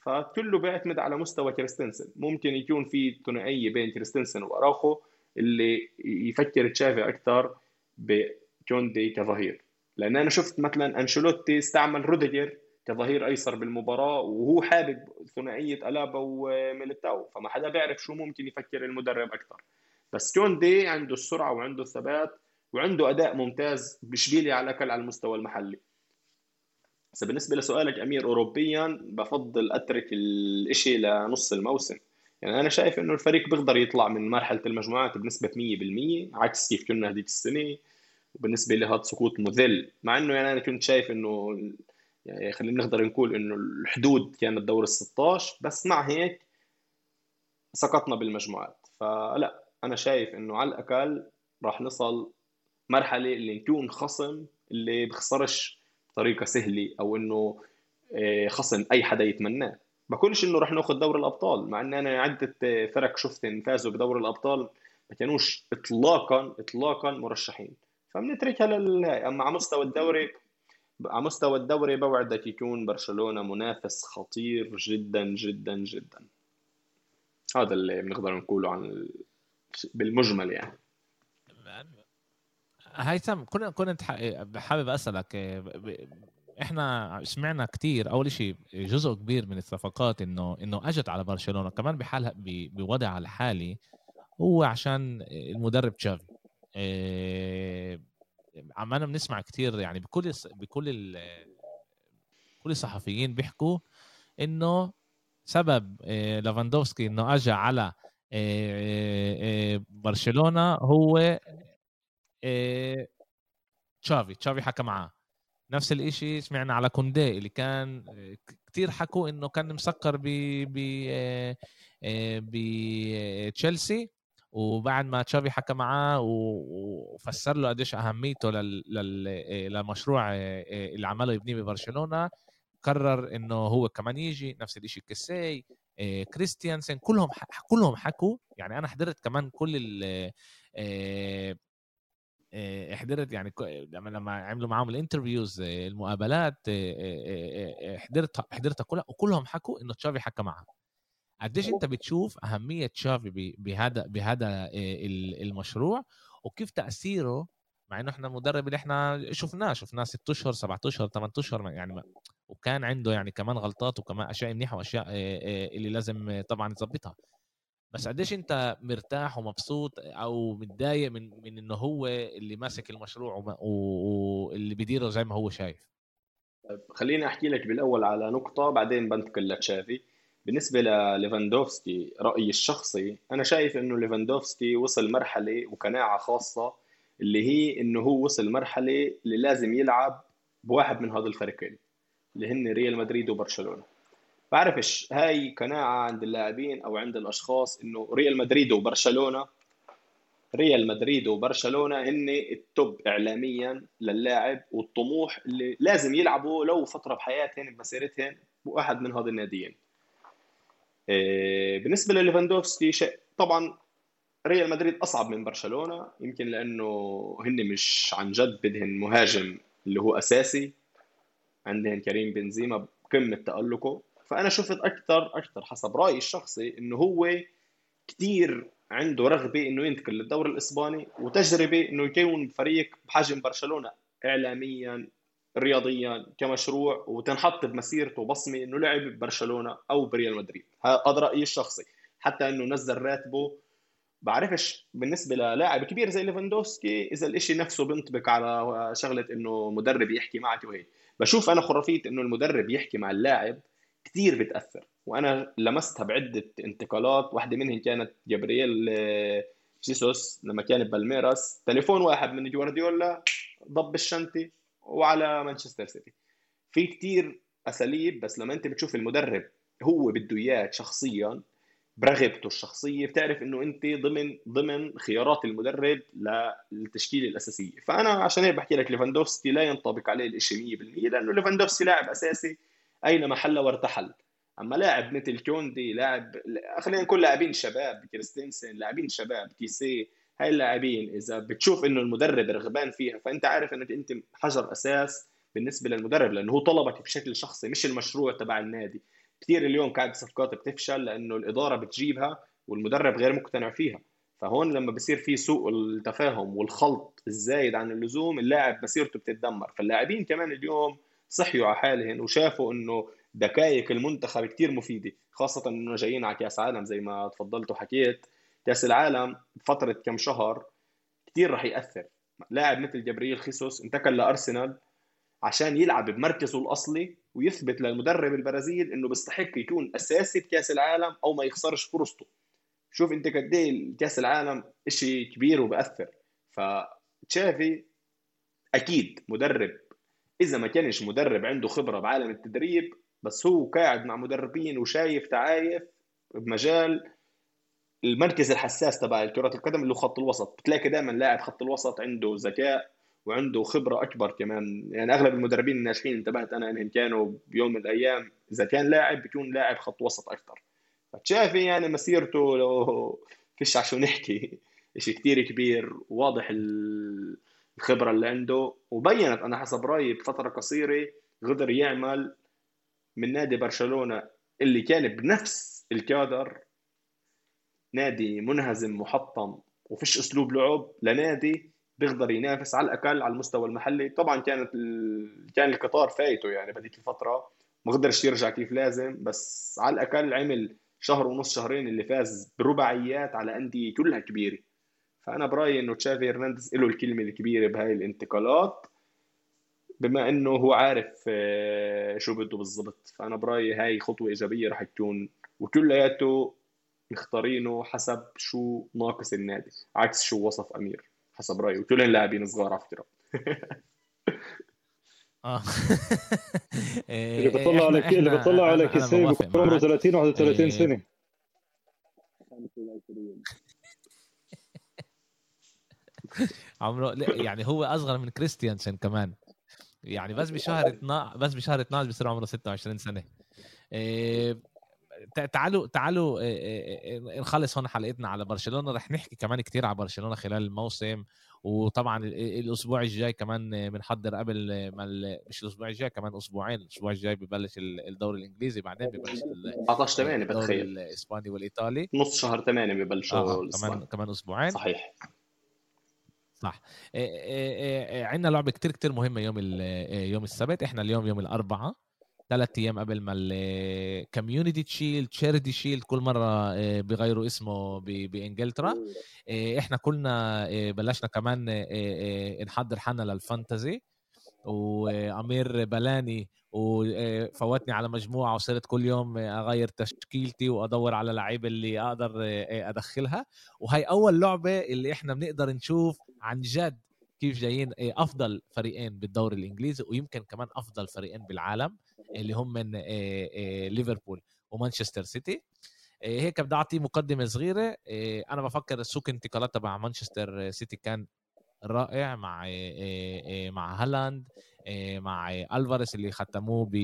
C: فكله بيعتمد على مستوى كريستنسن. ممكن يكون في ثنائية بين كريستنسن وأراوخو اللي يفكر تشافي أكثر بكوندي كظهير. لأن أنا شفت مثلا أنشيلوتي استعمل روديجر كظهير أيسر بالمباراة وهو حابب ثنائية ألابا وميليتاو فما حدا بيعرف شو ممكن يفكر المدرب أكثر بس كوندي عنده السرعة وعنده الثبات وعنده أداء ممتاز بشبيليا على الأقل على المستوى المحلي. بس بالنسبة لسؤالك أمير اوروبيا بفضل أترك الإشي لنص الموسم. يعني أنا شايف إنه الفريق بيقدر يطلع من مرحلة المجموعات بنسبة 100% عكس كيف كنا هذيك السنة وبالنسبه لي هذا سقوط مذل. مع إنه يعني أنا كنت شايف إنه يعني خلينا نقدر نقول إنه الحدود كانت دور ال 16 بس مع هيك سقطنا بالمجموعات. فلا أنا شايف إنه على الأقل راح نصل مرحلة اللي نكون خصم اللي بخسرش بطريقة سهلة أو إنه آه، خصم أي حدا يتمناه. بقولش انه رح ناخذ دوري الأبطال مع إن أنا عدة فرق شفت فازوا بدوري الأبطال ما كانوش اطلاقا اطلاقا مرشحين. فبنتركها لل أما على مستوى الدوري على مستوى الدوري بوعدك يكون برشلونة منافس خطير جدا جدا جدا. هذا اللي بنقدر نقوله عن بالمجمل يعني.
A: هيثم كنا كنت حابب أسألك إحنا سمعنا كتير أول شيء جزء كبير من الصفقات إنه إنه أجت على برشلونة كمان بحالها بوضعها الحالي هو عشان المدرب تشافي. إيه عمالنا بنسمع كتير يعني بكل بكل كل الصحفيين بيحكوا إنه سبب إيه لافاندوفسكي إنه اجى على إيه برشلونة هو تشافي. تشافي حكى معاه. نفس الإشي سمعنا على كوندي اللي كان كتير حكوا إنه كان مسكر ب ب بتشيلسي وبعد ما تشافي حكى معاه وفسر له قديش أهميته للمشروع اللي عمله يبنيه ببرشلونة. قرر إنه هو كمان يجي نفس الشيء كيسي كريستيانسن. كلهم كلهم حكوا. يعني أنا حضرت كمان كل حضرت يعني لما لما عملوا معاهم الانترفيوز المقابلات حضرت حضرتها كلها وكلهم حكوا إنه تشافي حكى معها قديش أنت بتشوف أهمية تشافي بهذا بهذا المشروع؟ وكيف تأثيره؟ مع إنه إحنا المدرب اللي إحنا شفناه شفناه ست أشهر سبعة أشهر ثمان أشهر يعني وكان عنده يعني كمان غلطات وكمان أشياء منيحة وأشياء اللي لازم طبعا يظبطها بس قديش انت مرتاح ومبسوط أو متضايق من من انه هو اللي ماسك المشروع واللي بيديره زي ما هو شايف؟
C: طيب خليني أحكي لك بالأول على نقطة بعدين بنتقل لتشافي. بالنسبة لليفاندوفسكي رأيي الشخصي أنا شايف إنه ليفاندوفسكي وصل مرحلة وقناعة خاصة اللي هي إنه هو وصل مرحلة اللي لازم يلعب بواحد من هذول الفريقين اللي هن ريال مدريد وبرشلونة. بعرفش هاي قناعة عند اللاعبين أو عند الأشخاص إنه ريال مدريد وبرشلونة. ريال مدريد وبرشلونة هن التوب إعلاميا للاعب والطموح اللي لازم يلعبوا لو فترة بحياتهم بمسيرتهم بواحد من هذول الناديين. إيه، بالنسبة لليفاندوفسكي شيء طبعا ريال مدريد أصعب من برشلونة يمكن لأنه هن مش عن جد بدهن مهاجم اللي هو أساسي. عندهم كريم بنزيما بقمة تألقه. فأنا شفت أكثر أكثر حسب رأيي الشخصي إنه هو كثير عنده رغبة إنه ينتقل للدوري الإسباني وتجربة إنه يكون فريق بحجم برشلونة إعلاميا رياضيا كمشروع وتنحط بمسيرته بصمة إنه لعب ببرشلونه أو بريال مدريد. هذا رأيي الشخصي. حتى إنه نزل راتبه بعرفش بالنسبة للاعب كبير زي ليفاندوفسكي إذا الإشي نفسه بينطبق على شغلة إنه مدرب يحكي معك وهيك. بشوف أنا خرافية إنه المدرب يحكي مع اللاعب كثير بتأثر. وأنا لمستها بعدة انتقالات. واحدة منهم كانت جابرييل آه، جيسوس لما كان ببالميراس تليفون واحد من جوارديولا ضب الشنطة وعلى مانشستر سيتي. في كتير أساليب بس لما أنت بتشوف المدرب هو بده اياك شخصيا برغبته الشخصية بتعرف إنه أنت ضمن ضمن خيارات المدرب للتشكيلة الأساسية. فأنا عشان هيك بحكي لك ليفاندوفسكي لا ينطبق عليه الشيء 100% لأنه ليفاندوفسكي لاعب أساسي اينما حل وارتحل؟ أما لاعب مثل كوندي لاعب خلينا نقول لاعبين شباب كريستنسن لاعبين شباب كيسي هاي اللاعبين إذا بتشوف إنه المدرب رغبان فيها فأنت عارف إنك أنت حجر أساس بالنسبة للمدرب لأنه هو طلبك بشكل شخصي مش المشروع تبع النادي. كثير اليوم قاعد صفقات بتفشل لأنه الإدارة بتجيبها والمدرب غير مقتنع فيها. فهون لما بصير في سوء التفاهم والخلط الزايد عن اللزوم اللاعب مسيرته بتتدمر. فاللاعبين كمان اليوم صحيوا على حالهم وشافوا إنه دقائق المنتخب كثير مفيدة خاصة إنه جايين على كأس عالم زي ما تفضلت وحكيت. كأس العالم بفتره كم شهر كثير راح يأثر. لاعب مثل جبريل خيسوس انتقل لأرسنال عشان يلعب بمركزه الأصلي ويثبت للمدرب البرازيل إنه بيستحق يكون أساسي بكأس العالم أو ما يخسرش فرصته. شوف أنت قد إيه كأس العالم شيء كبير وبأثر. فتشافي أكيد مدرب إذا ما كانش مدرب عنده خبرة بعالم التدريب بس هو قاعد مع مدربين وشايف تعايف بمجال المركز الحساس تبع كرة القدم اللي هو خط الوسط. بتلاقي دائما لاعب خط الوسط عنده ذكاء وعنده خبرة أكبر كمان. يعني أغلب المدربين الناجحين انتبهت أنا إنهم كانوا بيوم من الأيام إذا كان لاعب بيكون لاعب خط وسط أكثر فتشافي يعني مسيرته لو فيش عشان نحكي شيء كثير كبير واضح الخبرة اللي عنده. وبينت أنا حسب رأيي بفترة قصيرة قدر يعمل من نادي برشلونة اللي كان بنفس الكادر نادي منهزم محطم وفيش أسلوب لعب لنادي بيقدر ينافس على الأقل على المستوى المحلي. طبعا كانت ال... كان القطار فايته يعني بهذيك الفترة ما قدرش يرجع كيف لازم بس على الأقل عمل شهر ونص شهرين اللي فاز برباعيات على أندية كلها كبيرة. فأنا برأيي إنه تشافي هرنانديز له الكلمة الكبيرة بهاي الانتقالات بما إنه هو عارف آه، شو بده بالضبط. فأنا برأيي هاي خطوة إيجابية رح تكون وكلياته مختارينه حسب شو ناقص النادي عكس شو وصف أمير حسب رأيي. وكلهم لاعبين صغار على فكره
B: آه. اللي بيطلع على اللي بيطلع على كيسيه عمره 30 31 سنة.
A: عمره يعني هو أصغر من كريستيانسن كمان. يعني بس بشهر 12 بس بشهر 12 بصير عمره 26 سنة. إيه، تعالوا تعالوا نخلص هون حلقتنا على برشلونة. رح نحكي كمان كتير على برشلونة خلال الموسم. وطبعا الأسبوع الجاي كمان بنحضر قبل ما مش الأسبوع الجاي كمان أسبوعين. الأسبوع الجاي ببلش الدوري الإنجليزي بعدين ببلش
C: 14 8 بتخيل.
A: الإسباني والإيطالي.
C: نص شهر 8 ببلشوا
A: آه كمان كمان أسبوعين.
C: صحيح.
A: صح. عندنا لعبة كتير كتير مهمة يوم يوم السبت. إحنا اليوم يوم الأربعاء ثلاث أيام قبل ما ال community shield charity shield كل مرة آه، بيغيروا اسمه بإنجلترا. آه، إحنا كلنا آه، بلشنا كمان نحضر حالنا لل fantasy. وأمير بلاني وفوتني على مجموعة وصرت كل يوم أغير تشكيلتي وأدور على لعيبه اللي أقدر أدخلها. وهي أول لعبة اللي إحنا بنقدر نشوف عن جد كيف جايين أفضل فريقين بالدوري الإنجليزي ويمكن كمان أفضل فريقين بالعالم اللي هم من ليفربول ومانشستر سيتي. هيك بدي أعطي مقدمة صغيرة. أنا بفكر السوق انتقالات تبع مانشستر سيتي كان رائع مع مع هالاند مع ألفاريس اللي ختموه ب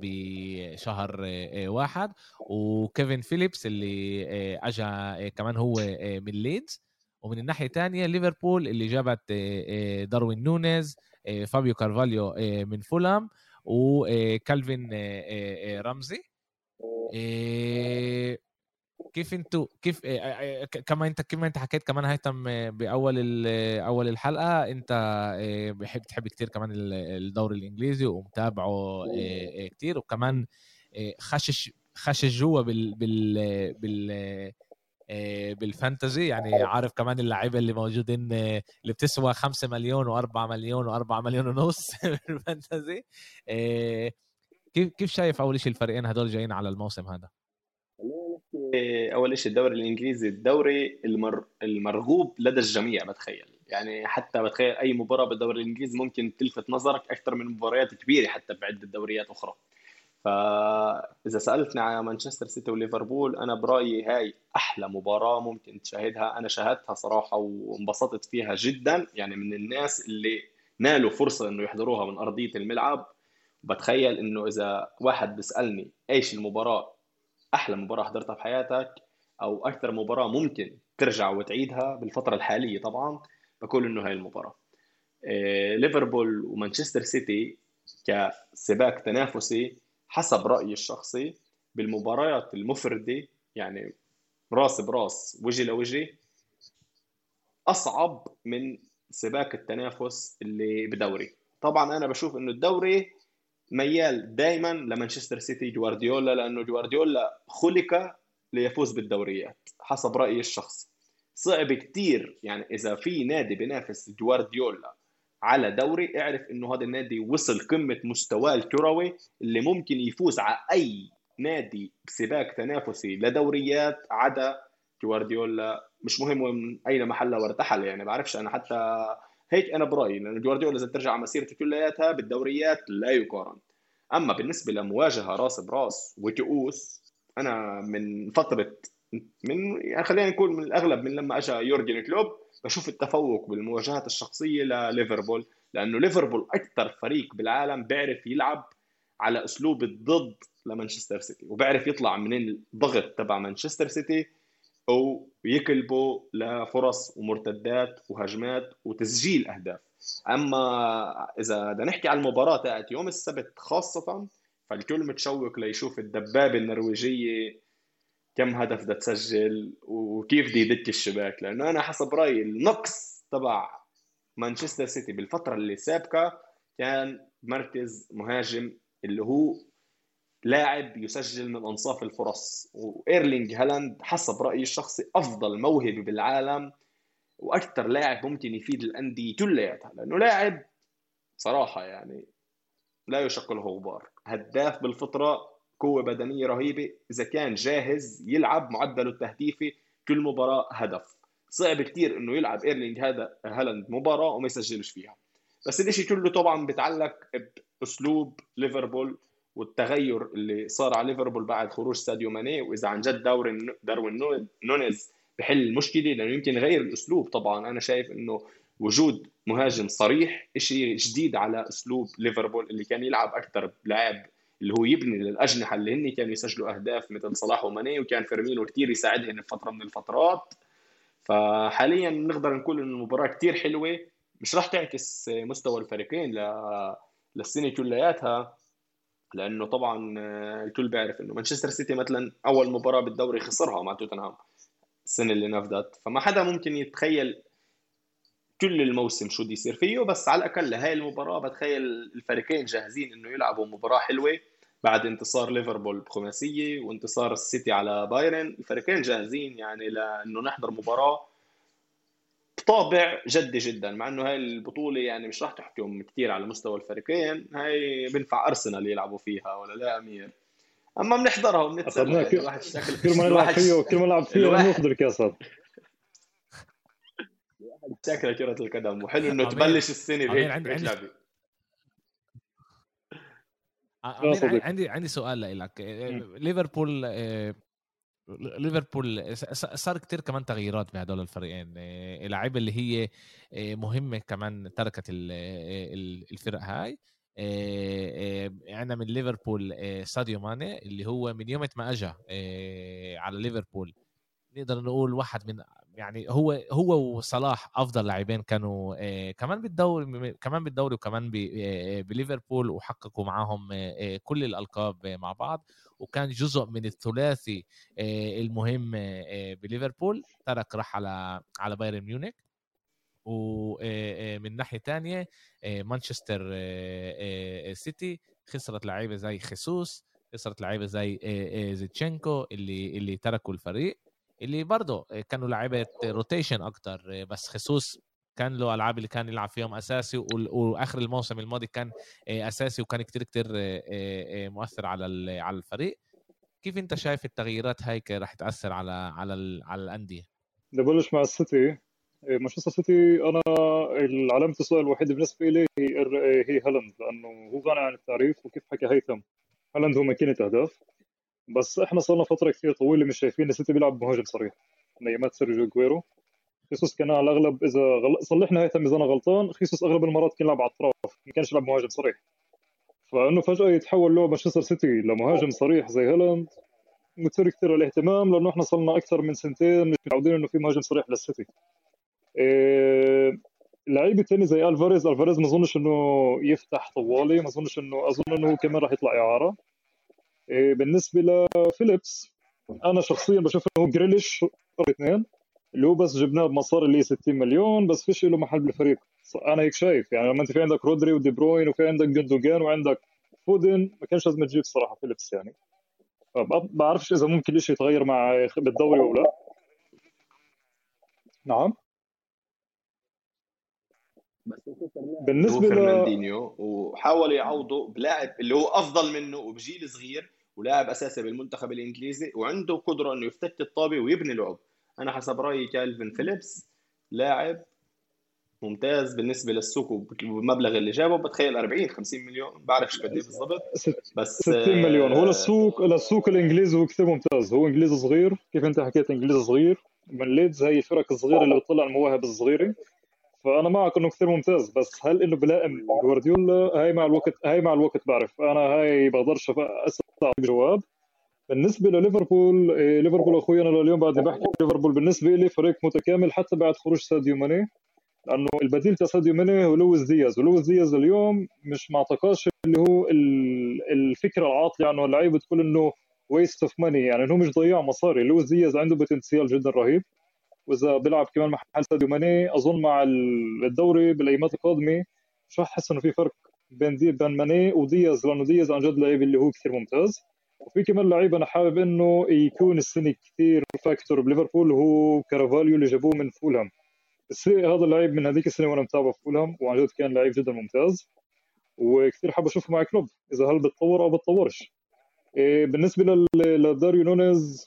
A: بشهر واحد وكيفن فيليبس اللي اجى كمان هو من ليدز. ومن الناحية الثانية ليفربول اللي جابت داروين نونيز فابيو كارفاليو من فولام وكالفين رمزي. كيف أنتوا كيف كما انت كما انت حكيت كمان هيثم بأول أول الحلقة انت بحب تحب كثير كمان الدوري الإنجليزي ومتابعه كثير وكمان خشش خشش جوا بال بال بال بالفانتزي. يعني عارف كمان اللعيبة اللي موجودين اللي بتسوى 5 مليون و4 مليون و4 مليون ونص بالفانتزي كيف كيف شايف أول شيء الفريقين هدول جايين على الموسم هذا؟
C: أول شيء الدوري الإنجليزي الدوري المر... المرغوب لدى الجميع بتخيل. يعني حتى بتخيل أي مباراة بالدوري الإنجليزي ممكن تلفت نظرك أكثر من مباريات كبيرة حتى بعده دوريات أخرى. فاذا سألتني على مانشستر سيتي وليفربول أنا برأيي هاي أحلى مباراة ممكن تشاهدها. أنا شاهدتها صراحة وانبسطت فيها جدا. يعني من الناس اللي نالوا فرصة إنه يحضروها من أرضية الملعب. بتخيل إنه إذا واحد بيسألني إيش المباراة أحلى مباراة حضرتها في حياتك أو أكثر مباراة ممكن ترجع وتعيدها بالفترة الحالية طبعا بقول إنه هاي المباراة. إيه ليفربول ومانشستر سيتي كسباق تنافسي حسب رأيي الشخصي بالمباريات المفردة يعني راس براس وجه لوجه أصعب من سباق التنافس اللي بدوري. طبعا أنا بشوف إنه الدوري ميال دائما لمانشستر سيتي جوارديولا لأنه جوارديولا خلق ليفوز بالدوريات حسب رأيي الشخصي صعب كثير يعني إذا في نادي بينافس جوارديولا على دوري اعرف إنه هذا النادي وصل قمة مستواه الكروي اللي ممكن يفوز على أي نادي بسباق تنافسي لدوريات عدا جوارديولا. مش مهم من أين محل وارتحل يعني بعرفش أنا حتى هيك أنا برأيي لأنه جوارديولا إذا ترجع على مسيرته كلياتها بالدوريات لا يقارن. أما بالنسبة لمواجهة راس براس وكؤوس أنا من فترة من يعني خلينا نقول من الأغلب من لما اجى يورجن كلوب بشوف التفوق بالمواجهات الشخصية لليفربول لأنه ليفربول أكثر فريق بالعالم بيعرف يلعب على أسلوب الضد لمانشستر سيتي وبيعرف يطلع من الضغط تبع مانشستر سيتي أو يكلبوا لفرص ومرتدات وهجمات وتسجيل أهداف. أما إذا بدنا نحكي على المباراة تاعت يوم السبت خاصة فالكل متشوق ليشوف الدبابة النرويجية كم هدف بدها تسجل وكيف بده يدك الشباك. لأنه أنا حسب رأيي النقص تبع مانشستر سيتي بالفترة اللي سابقة كان مركز مهاجم اللي هو لاعب يسجل من أنصاف الفرص وإيرلينج هالاند حسب رأيي الشخصي أفضل موهبه بالعالم وأكثر لاعب ممكن يفيد الأندية كلياتها لأنه لاعب صراحة يعني لا يشق له غبار. هداف بالفطرة قوة بدنية رهيبة إذا كان جاهز يلعب معدله التهديفي كل مباراة هدف. صعب كثير إنه يلعب إيرلينج هذا هالاند مباراة وما يسجلش فيها. بس الإشي كله طبعا بيتعلق بأسلوب ليفربول. والتغير اللي صار على ليفربول بعد خروج ساديو ماني وإذا عن جد داروين داروين نونيز بحل المشكلة لأنه يمكن يغير الأسلوب. طبعا أنا شايف إنه وجود مهاجم صريح شيء جديد على أسلوب ليفربول اللي كان يلعب أكثر بلاعب اللي هو يبني للأجنحة اللي هن كانوا يسجلوا أهداف مثل صلاح وماني وكان فيرمينو كثير يساعدهم بفتره من الفترات. فحاليا نقدر نقول إنه المباراة كثير حلوة. مش راح تعكس مستوى الفريقين للسنة كلياتها. لأنه طبعا الكل بيعرف إنه مانشستر سيتي مثلا أول مباراة بالدوري خسرها مع توتنهام السنة اللي نفذت. فما حدا ممكن يتخيل كل الموسم شو بده يصير فيه بس على الأقل لهي المباراة بتخيل الفريقين جاهزين إنه يلعبوا مباراة حلوة بعد انتصار ليفربول بخماسية وانتصار السيتي على بايرن. الفريقين جاهزين يعني لأنه نحضر مباراة الطابع جدي جدا مع إنه هاي البطولة يعني مش راح تحكم كثير على مستوى الفريقين هاي بينفع أرسنال يلعبوا فيها ولا لا أمير؟ أما بنحضرها وبنتسلى يعني الواحد
B: كل ما نلعب فيه كل ما نلعب فيه ناخذ الكاس
C: شكلها كرة القدم وحلو إنه تبلش السنة بهيك عندي
A: عندي عندي سؤال لك ليفربول ليفربول صار كتير كمان تغييرات بهدول الفريقين. اللعيبة اللي هي مهمة كمان تركت الفرق هاي. عندنا من ليفربول ساديو ماني اللي هو من يوم ما اجى على ليفربول. نقدر نقول واحد من يعني هو هو وصلاح أفضل لاعبين كانوا آه كمان بالدوري كمان بالدوري وكمان آه بليفربول وحققوا معاهم آه كل الألقاب مع بعض. وكان جزء من الثلاثي المهم بليفربول ترك راح على على بايرن ميونخ. ومن ناحية تانية مانشستر سيتي خسرت لعيبة زي خيسوس خسرت لعيبة زي زيتشينكو اللي اللي تركوا الفريق. اللي برضه كانوا لعيبة rotation أكتر بس خيسوس كان له ألعاب اللي كان يلعب فيهم أساسي وآخر الموسم الماضي كان أساسي وكان كتير كتير مؤثر على على الفريق. كيف أنت شايف التغييرات هاي راح تأثر على على على الأندية؟
B: نبلش مع السيتي. مانشستر سيتي أنا علامه السؤال الوحيده بالنسبة لي هي هي هالاند لأنه هو غني عن التعريف وكيف حكى هيثم؟ هالاند هو ماكينة أهداف. بس إحنا صار لنا فترة كثير طويلة مش شايفين السيتي بيلعب مهاجم صريح. من أيامات سيرجيو أجويرو خيسوس كان على الأغلب إذا غل... صلحنا هيثم إذا أنا غلطان خيسوس أغلب المرات كان يلعب على الاطراف ما كانش يلعب مهاجم صريح. فإنه فجأة يتحول له مانشستر سيتي لمهاجم صريح زي هالاند. مثير كثير الاهتمام لأنه إحنا صرنا أكثر من سنتين مش متعودين إنه في مهاجم صريح للسيتي. إيه... لعيب الثاني زي ألفاريز ألفاريز ما أظنش إنه يفتح طوالي ما أظنش إنه أظن إنه كمان راح يطلع إعارة. بالنسبة لفيليبس أنا شخصيا بشوف انه جريليش اثنين. اللي هو بس جبناه بمصاري اللي 60 مليون بس فيش له محل بالفريق. أنا هيك شايف. يعني لما أنت في عندك رودري ودي بروين وفي عندك جندوجان وعندك فودن ما كانش لازم تجيب الصراحه فيليبس يعني. بعرفش إذا ممكن شيء يتغير مع بالدوري أو لا. نعم.
C: بالنسبة لفرناندينيو وحاول يعوضه بلاعب اللي هو أفضل منه وبجيل صغير. ولاعب أساسي بالمنتخب الإنجليزي وعنده قدرة إنه يفتك الطابه ويبني لعب. أنا حسب رأيي كالفين فيليبس لاعب ممتاز بالنسبة للسوق والمبلغ اللي جابه. بتخيل 40 50 مليون بعرفش قد إيه بالضبط
B: بس 60 مليون. هو للسوق للسوق الإنجليزي هو كثير ممتاز. هو إنجليزي صغير. كيف أنت حكيت إنجليزي صغير؟ من ليدز هي الفرق الصغيرة اللي بتطلع المواهب الصغيرة. فأنا معك إنه كثير ممتاز بس هل إنه بلائم جوارديولا؟ هاي مع الوقت هاي مع الوقت بعرف. أنا هاي بقدرش أسأل جواب. بالنسبة لليفربول إيه ليفربول أخوي أنا لليوم بعد بحكي ليفربول بالنسبة لي فريق متكامل حتى بعد خروج ساديو ماني لأنه البديل تاع ساديو ماني هو لويس دياز. ولويس دياز اليوم مش ما أعتقدش اللي هو الفكرة العاطله عنه اللعيبة بتقول إنه waste of money يعني إنه مش ضياع مصاري. لويس دياز عنده potential جدا رهيب. وإذا بيلعب كمان محل ساديو ماني أظن مع الدوري بالأيامات القادمة مش راح احس إنه في فرق بين دي بين ماني ودياز لأنه دياز عن جد لعيب اللي هو كثير ممتاز. وفي كمان لعيب أنا حابب إنه يكون السنة كثير factor بليفربول هو كارفاليو اللي جابوه من فولهام. هذا اللعيب من هذيك السنة وأنا متابع فولهام وعن جد كان لعيب جدا ممتاز. وكثير حابب أشوفه مع كلوب إذا هل بتطور أو بتطورش. إيه بالنسبة لداروين نونيز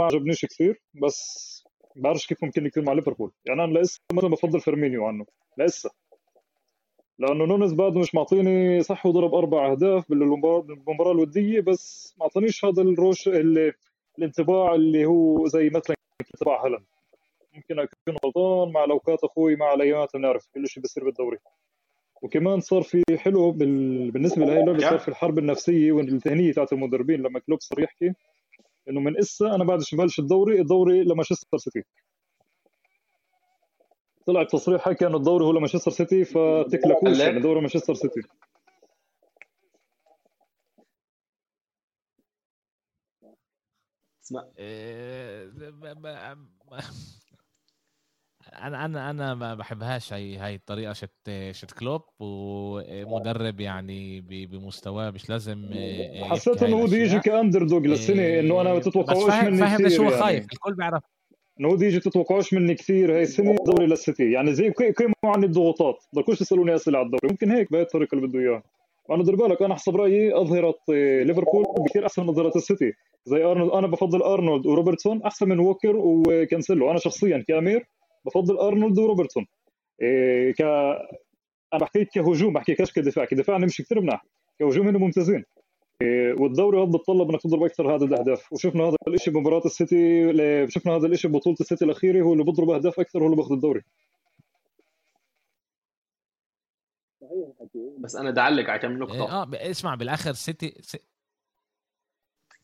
B: ما عجبنيش كثير بس بعرفش كيف ممكن يكون مع ليفربول. يعني أنا لسه مثلا بفضل فيرمينيو عنه لسه. لأنه نونز بعده مش معطيني صح وضرب أربع أهداف بالمباراة الودية بس ما أعطانيش هذا الـ rush اللي الانطباع اللي هو زي مثلا انطباع هالاند. ممكن أكون غلطان مع الاوقات أخوي مع الايامات بنعرف كل شيء بيصير بالدوري. وكمان صار في حلو بال... بالنسبة لهي اللعبة صار في الحرب النفسية والتهنئة تاعت المدربين لما كلوب صار يحكي إنه من إسا أنا بعد بلش الدوري الدوري لمانشستر سيتي. طلع تصريح حكى إنه الدوري هو لمانشستر سيتي فتكلكوش يعني دوري مانشستر سيتي.
C: اسمع.
A: أنا أنا أنا ما بحبهاش هاي هاي الطريقة شت شت كلوب ومدرب يعني بمستواه مش لازم
B: حسيت إنه بده يجي ك underdog للسنة إنه أنا ما تتوقعوش
A: مني فاهم ليش هو خايف يعني. الكل بيعرف.
B: إنه دي يجي تتوقعوش مني كثير هاي السنة دوري للسيتي. يعني زي كيف عندي الضغوطات بدكوش تسألوني أسئلة على الدوري. ممكن هيك بهي الطريقة اللي بده إياها. وأنا دير بالك أنا حسب رأيي أظهرة آه، ليفربول بكثير أحسن من أظهرة السيتي. زي أرنولد أنا بفضل أرنولد وروبرتسون أحسن من ووكر وكانسيلو. أنا شخصيا كأمير بفضل أرنولد وروبرتسون. إيه ك أنا بحكي كهجوم بحكيش كدفاع كدفاع نمشي كثير مناح. كهجوم هنا ممتازين. إيه والدوري هذا بتطلب انك تضرب أكثر هذا الأهداف. وشفنا هذا الشيء بمباراة السيتي شفنا هذا الشيء ببطولة السيتي الأخيرة هو اللي بيضرب أهداف أكثر هو اللي بياخذ الدوري.
C: بس أنا بدي اعلق على كم نقطة.
A: آه اسمع بالآخر سيتي سي...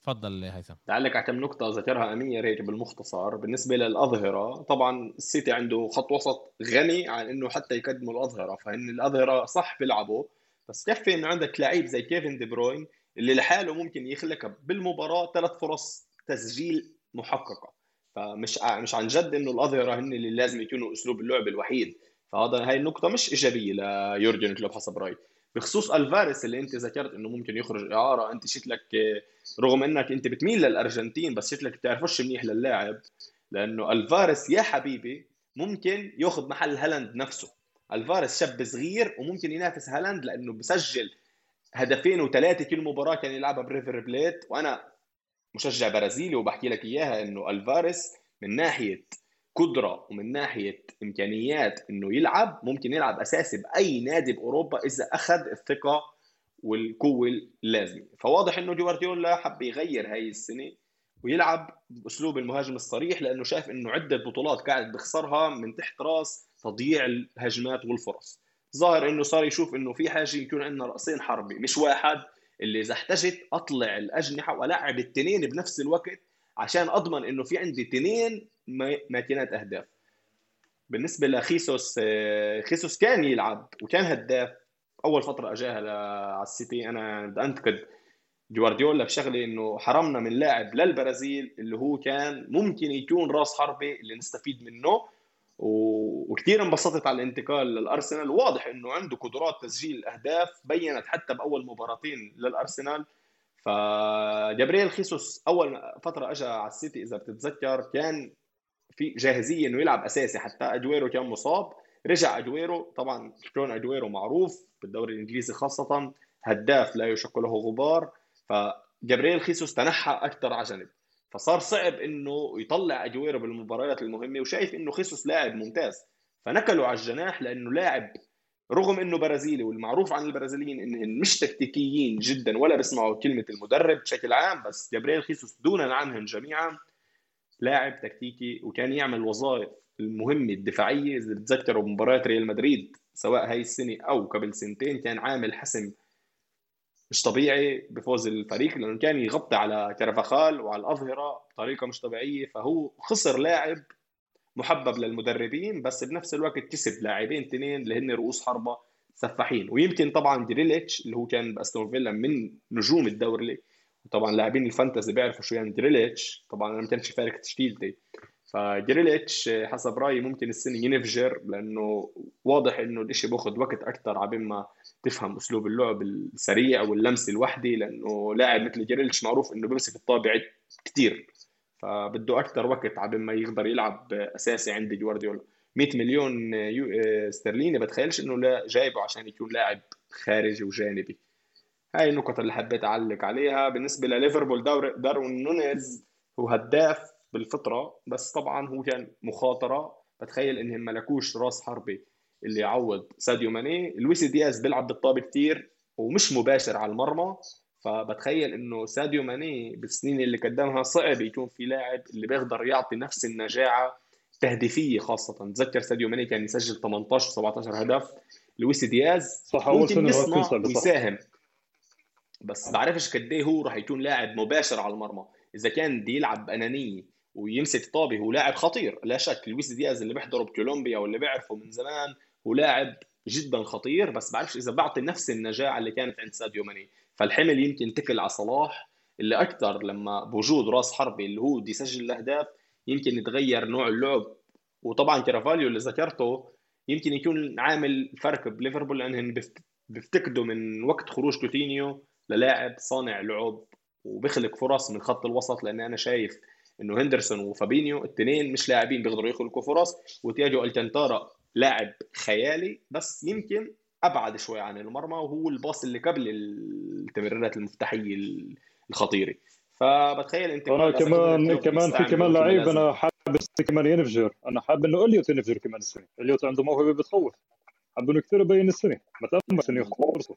A: تفضل هيثم.
C: تعلق على نقطة ذكرها أمير هيك بالمختصر. بالنسبة للأظهرة طبعا السيتي عنده خط وسط غني عن إنه حتى يقدموا الأظهرة فإن الأظهرة صح بيلعبوا. بس كفي إنه عندك لعيب زي كيفن دي بروين اللي لحاله ممكن يخلق بالمباراة ثلاث فرص تسجيل محققة. فمش مش عن جد إنه الأظهرة هن اللي لازم يكونوا أسلوب اللعب الوحيد. فهذا هاي النقطة مش إيجابية ليورجن كلوب حسب رأيي. بخصوص ألفاريز اللي أنت ذكرت إنه ممكن يخرج إعارة أنت شكلك رغم إنك أنت بتميل للأرجنتين بس شكلك بتعرفش منيح للاعب لأنه ألفاريز يا حبيبي ممكن ياخذ محل هالاند نفسه. ألفاريز شاب صغير وممكن ينافس هالاند لأنه بسجل هدفين وثلاثة كل مباراة كان يلعبها بريفر بليت. وأنا مشجع برازيلي وبحكي لك إياها إنه ألفاريز من ناحية قدرة ومن ناحية إمكانيات إنه يلعب ممكن يلعب أساسي بأي نادي بأوروبا إذا أخذ الثقة والقوة اللازمة. فواضح إنه جوارديولا حب يغير هاي السنة ويلعب بأسلوب المهاجم الصريح لأنه شايف إنه عدة بطولات قاعد بخسرها من تحت راس تضييع الهجمات والفرص. ظاهر إنه صار يشوف إنه في حاجة يكون عندنا رأسين حربي مش واحد. اللي إذا احتجت أطلع الأجنحة وألعب التنين بنفس الوقت عشان أضمن إنه في عندي تنين ماكينات أهداف. بالنسبة لخيسوس آه، خيسوس كان يلعب وكان هداف أول فترة أجاها على السيتي. أنا بدي أنتقد جوارديولا بشغلة إنه حرمنا من لاعب للبرازيل اللي هو كان ممكن يكون راس حربة اللي نستفيد منه. وكثير انبسطت على الانتقال للأرسنال. واضح إنه عنده قدرات تسجيل الاهداف بينت حتى بأول مباراتين للأرسنال. فجابرييل خيسوس أول فترة اجى على السيتي إذا بتتذكر كان في جاهزية إنه يلعب أساسي حتى أجويرو كان مصاب. رجع أجويرو طبعا شلون أجويرو معروف بالدوري الإنجليزي خاصة هداف لا يشك له غبار. فجابرييل خيسوس تنحى أكثر على جنب. فصار صعب إنه يطلع أجويرو بالمباريات المهمة وشايف إنه خيسوس لاعب ممتاز. فنكلوا على الجناح لأنه لاعب رغم إنه برازيلي والمعروف عن البرازيليين انهم مش تكتيكيين جدا ولا بيسمعوا كلمة المدرب بشكل عام بس جابرييل خيسوس دونا عنهم جميعا. لاعب تكتيكي وكان يعمل وظائف المهمة الدفاعية إذا بتذكروا بمباريات ريال مدريد سواء هاي السنة أو قبل سنتين كان عامل حسم مش طبيعي بفوز الفريق لأنه كان يغطي على كارفخال وعلى الأظهرة بطريقة مش طبيعية. فهو خسر لاعب محبب للمدربين بس بنفس الوقت كسب لاعبين اثنين اللي هن رؤوس حربة سفاحين. ويمكن طبعا جريليش اللي هو كان بأستون فيلا من نجوم الدوري وطبعا لاعبين ال fantasy بيعرفوا شو يعني جريليش طبعا أنا ما كانش فارق تشكيلتي فجريليش حسب رايي ممكن السنة ينفجر لأنه واضح إنه الإشي باخذ وقت أكثر عبين ما تفهم أسلوب اللعب السريع أو اللمسه الوحده لأنه لاعب مثل جريليتش معروف إنه بيمسك الطابة كثير فبده أكثر وقت عبين ما يقدر يلعب أساسي عند جوارديولا. 100 مليون استرليني بتخيلش إنه لا جايبه عشان يكون لاعب خارجي وجانبي. هاي النقط اللي حبيت أعلق عليها بالنسبة لليفربول داروين نونيز هو هداف بالفطرة بس طبعا هو كان مخاطرة. بتخيل إنهم ملكوش راس حربة اللي يعوض ساديو ماني. لويس دياز بيلعب بالطابة كثير ومش مباشر على المرمى. فبتخيل إنه ساديو ماني بالسنين اللي قدمها صعب يكون في لاعب اللي بيقدر يعطي نفس النجاعة تهديفية خاصة. تذكر ساديو ماني كان يسجل 18 17 هدف. لويس دياز صح ممكن يصنع ويساهم. بس بعرفش قد إيه هو راح يكون لاعب مباشر على المرمى. إذا كان بده يلعب بأنانية ويمسك طابة هو لاعب خطير. لا شك لويس دياز اللي بيحضره بكولومبيا واللي بيعرفه من زمان هو لاعب جدا خطير. بس بعرفش إذا بعطي نفس النجاعة اللي كانت عند ساديو ماني. فالحمل يمكن تكل على صلاح. اللي أكثر لما بوجود راس حربة اللي هو بده يسجل الأهداف يمكن يتغير نوع اللعب. وطبعا كارفاليو اللي ذكرته يمكن يكون عامل فرق بليفربول لأنهم بيفتقدوا من وقت خروج كوتينيو. للاعب صانع لعب وبيخلق فرص من خط الوسط لأن أنا شايف إنه هندرسون وفابينيو الاثنين مش لاعبين بيقدروا يخلقوا فرص وتياجو الكانتارا لاعب خيالي بس يمكن أبعد شوي عن المرمى وهو الباص اللي قبل التمريرات المفتاحية الخطيرة. فبتخيل أنت
B: أنا كمان كمان في كمان لعيب أنا حابب كمان ينفجر. أنا حابب إنه إليوت ينفجر كمان السنة. إليوت عنده موهبة بتخوف. حابب إنه كثير يبين السنة. ما تأمس إنه ياخذ فرصه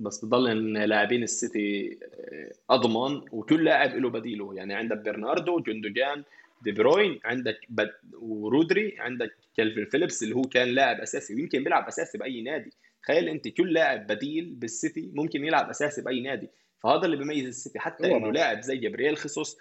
C: بس بضل إن لاعبين السيتي آه، أضمن وكل لاعب له بديله. يعني عندك برناردو جندوجان دي بروين عندك بد... ورودري عندك كالفين فيليبس اللي هو كان لاعب أساسي ويمكن بيلعب أساسي بأي نادي. تخيل أنت كل لاعب بديل بالسيتي ممكن يلعب أساسي بأي نادي. فهذا اللي بيميز السيتي. حتى إنه لاعب زي جبريل خيسوس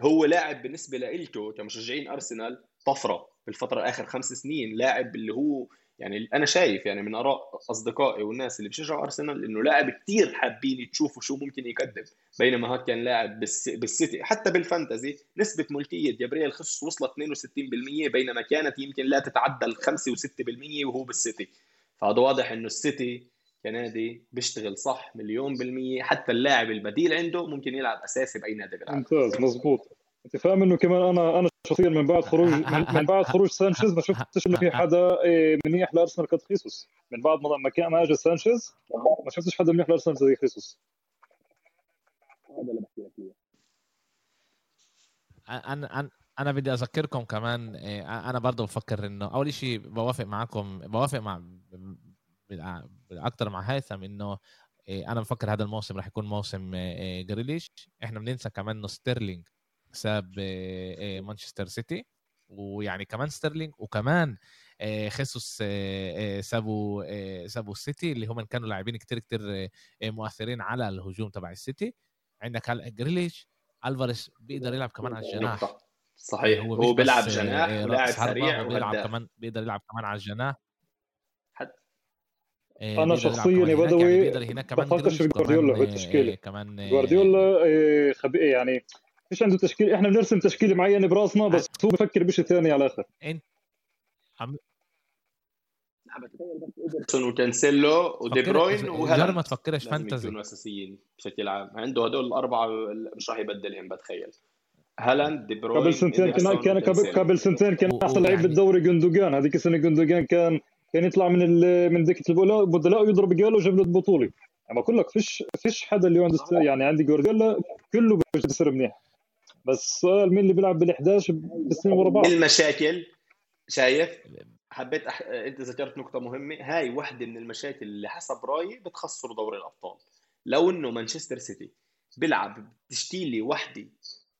C: هو لاعب بالنسبة لإلته كمشجعين أرسنال طفرة. بالفترة اخر خمس سنين لاعب اللي هو يعني أنا شايف يعني من آراء أصدقائي والناس اللي بيشجعوا أرسنال إنه لاعب كثير حابين تشوفوا شو ممكن يقدم. بينما هاد كان لاعب بالسيتي حتى بال Fantasy نسبة ملكية جبريل خيسوس وصلت 62% بينما كانت يمكن لا تتعدى ال 5 و6% وهو بالسيتي. فهذا واضح إنه السيتي كنادي بيشتغل صح مليون بالمية حتى اللاعب البديل عنده ممكن يلعب أساسي بأي نادي بالعالم
B: ممتاز مزبوط انت فاهم انه كمان أنا أنا شخصيا من بعد خروج من بعد خروج سانشيز ما شفتش إنه في حدا إيه، منيح لأرسنال قد خيسوس. من بعد ما كان ما اجى سانشيز ما شفتش حدا منيح لأرسنال زي خيسوس.
A: هذا اللي بحكي لك أنا أنا أنا بدي أذكركم كمان إيه، أنا برضه بفكر إنه أول شيء بوافق معكم بوافق مع أكثر مع هيثم إنه إيه، أنا بفكر هذا الموسم راح يكون موسم جريليش إحنا بننسى كمان إنه ستيرلينج ساب مانشستر سيتي ويعني كمان ستيرلينج وكمان خيسوس سابوا سابوا السيتي اللي هم كانوا لاعبين كتير كتير مؤثرين على الهجوم تبع السيتي. عندك هلا جريليش ألفاريس بيقدر يلعب كمان على الجناح.
C: صحيح. هو, هو بيلعب جناح ولاعب سريع
A: وبيلعب كمان بيقدر يلعب كمان على الجناح.
B: أنا شخصيا يا بدوي يعني بفكرش بجوارديولا في التشكيله كمان جوارديولا يعني فيش عنده تشكيل. إحنا بنرسم تشكيلة معينة براسنا بس هو بفكر بشيء ثاني على الآخر. انت عم
C: وكانسيلو ودي بروين
A: وهلا ما تفكرش فانتزي.
C: يكونوا أساسيين بشكل عام. عنده هدول الأربعة مش راح يبدلهم بتخيل. هالاند دي بروين
B: قبل سنتين كان كان قبل سنتين كان أحسن لعيب بالدوري جندوجان. هذيك السنة جندوجان كان كان يطلع من من دكه البدلاء ويضرب جاله وجاب له البطولة. اما أقول لك فيش فيش حدا اللي عنده يعني عندي جوارديولا كله بيصير منيح. بس مين اللي بيلعب بال 11 بالسنين ورا بعض؟
C: المشاكل؟ شايف؟ حبيت أح... أنت ذكرت نقطة مهمة. هاي واحدة من المشاكل اللي حسب رأيي بتخسر دوري الأبطال. لو إنه مانشستر سيتي بيلعب تشكيله وحدة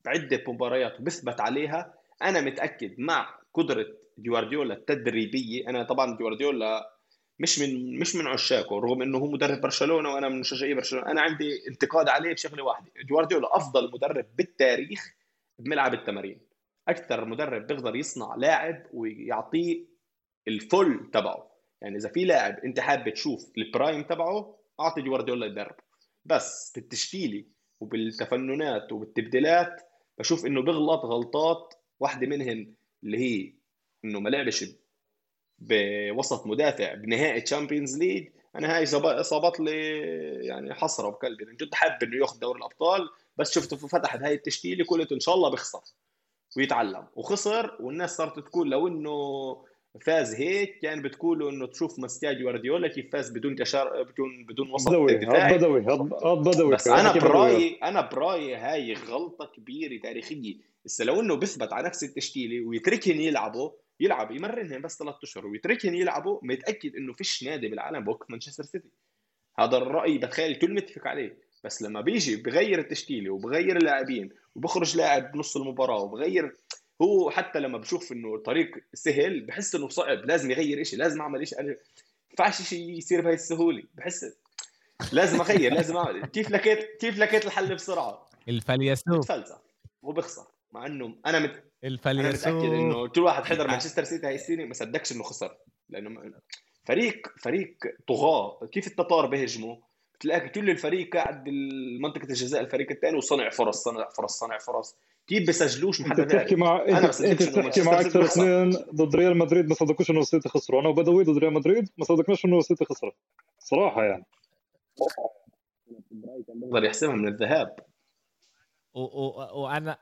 C: بعدة مباريات وبثبت عليها أنا متأكد مع قدرة جوارديولا التدريبية. أنا طبعا جوارديولا مش من مش من عشاقه رغم إنه هو مدرب برشلونة وأنا من مشجعي برشلونة. أنا عندي انتقاد عليه بشغله واحدة جوارديولا أفضل مدرب بالتاريخ بملعب التمارين. أكثر مدرب بيقدر يصنع لاعب ويعطيه ال full تبعه. يعني إذا في لاعب أنت حابب تشوف ال prime تبعه أعطي جوارديولا يدربه. بس بالتشكيلة وبالتفننات وبالتبديلات بشوف إنه بيغلط غلطات واحدة منهن اللي هي إنه ما لعبش بوسط مدافع بنهائي Champions League أنا هاي صابت لي يعني حسره بقلبي. من جد حاب إنه ياخذ دوري الأبطال بس شفته فتحت هاي التشكيله قلت إن شاء الله بيخسر ويتعلم. وخسر والناس صارت تقول لو إنه فاز هيك كان بتقولوا إنه تشوف مستيا جوارديولا كيف فاز بدون كشار بدون بدون وسط
B: بدوي بدوي بدوي.
C: بس أنا برايي أنا برأيي هاي غلطة كبيرة تاريخية. بس لو إنه بيثبت على نفس التشكيلة ويتركهم يلعبوا يلعب يمرنهم بس ثلاث أشهر ويتركهم يلعبوا متأكد إنه فيش نادي بالعالم بوقف مانشستر سيتي. هذا الرأي بتخيل الكل متفق عليه. بس لما بيجي بغير التشكيلة وبغير اللاعبين وبخرج لاعب بنص المباراة وبغير هو حتى لما بشوف إنه الطريق سهل بحس إنه صعب لازم يغير شيء لازم أعمل شيء ما ينفعش شيء يصير بهي السهولة؟ بحس لازم أغير لازم أعمل. كيف لقيت كيف لقيت الحل بسرعة؟
A: الفليسوف
C: بتفلسف وبيخسر مع إنه أنا مت...
A: الفليسوف
C: أنا متأكد إنه كل واحد حضر مانشستر سيتي هاي السنة ما صدقش إنه خسر. لأنه فريق فريق طغاة. كيف التتار بيهجموا؟ بتلاقي كل الفريق قاعد بمنطقه الجزاء الفريق الثاني وصنع فرص صنع فرص صنع فرص. كيف بيسجلوش
B: ما حدا بتحكي مع أنا انت, انت بتحكي مع أكثر اثنين ضد ريال مدريد ما صدقوش إنه السيتي خسروا. أنا وبدوي ضد ريال مدريد ما صدقناش إنه السيتي خسرت. صراحة يعني.
C: بقدر يحسبها من الذهاب.
A: وأنا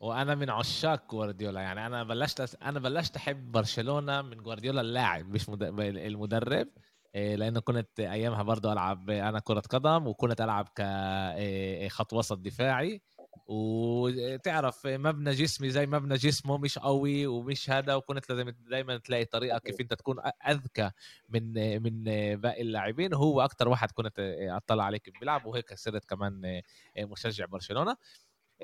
A: وأنا من عشاق جوارديولا. يعني أنا بلشت أنا بلشت أحب برشلونة من جوارديولا اللاعب مش مد... المدرب. إيه، لأنه كنت أيامها برضه ألعب أنا كرة قدم وكنت ألعب كخط وسط دفاعي. وتعرف مبنى جسمي زي مبنى جسمه مش قوي ومش هذا وكنت لازم دائما تلاقي طريقة كيف أنت تكون أذكى من من باقي اللاعبين. هو أكثر واحد كنت أطلع عليه كيف بيلعب وهيك صرت كمان مشجع برشلونة.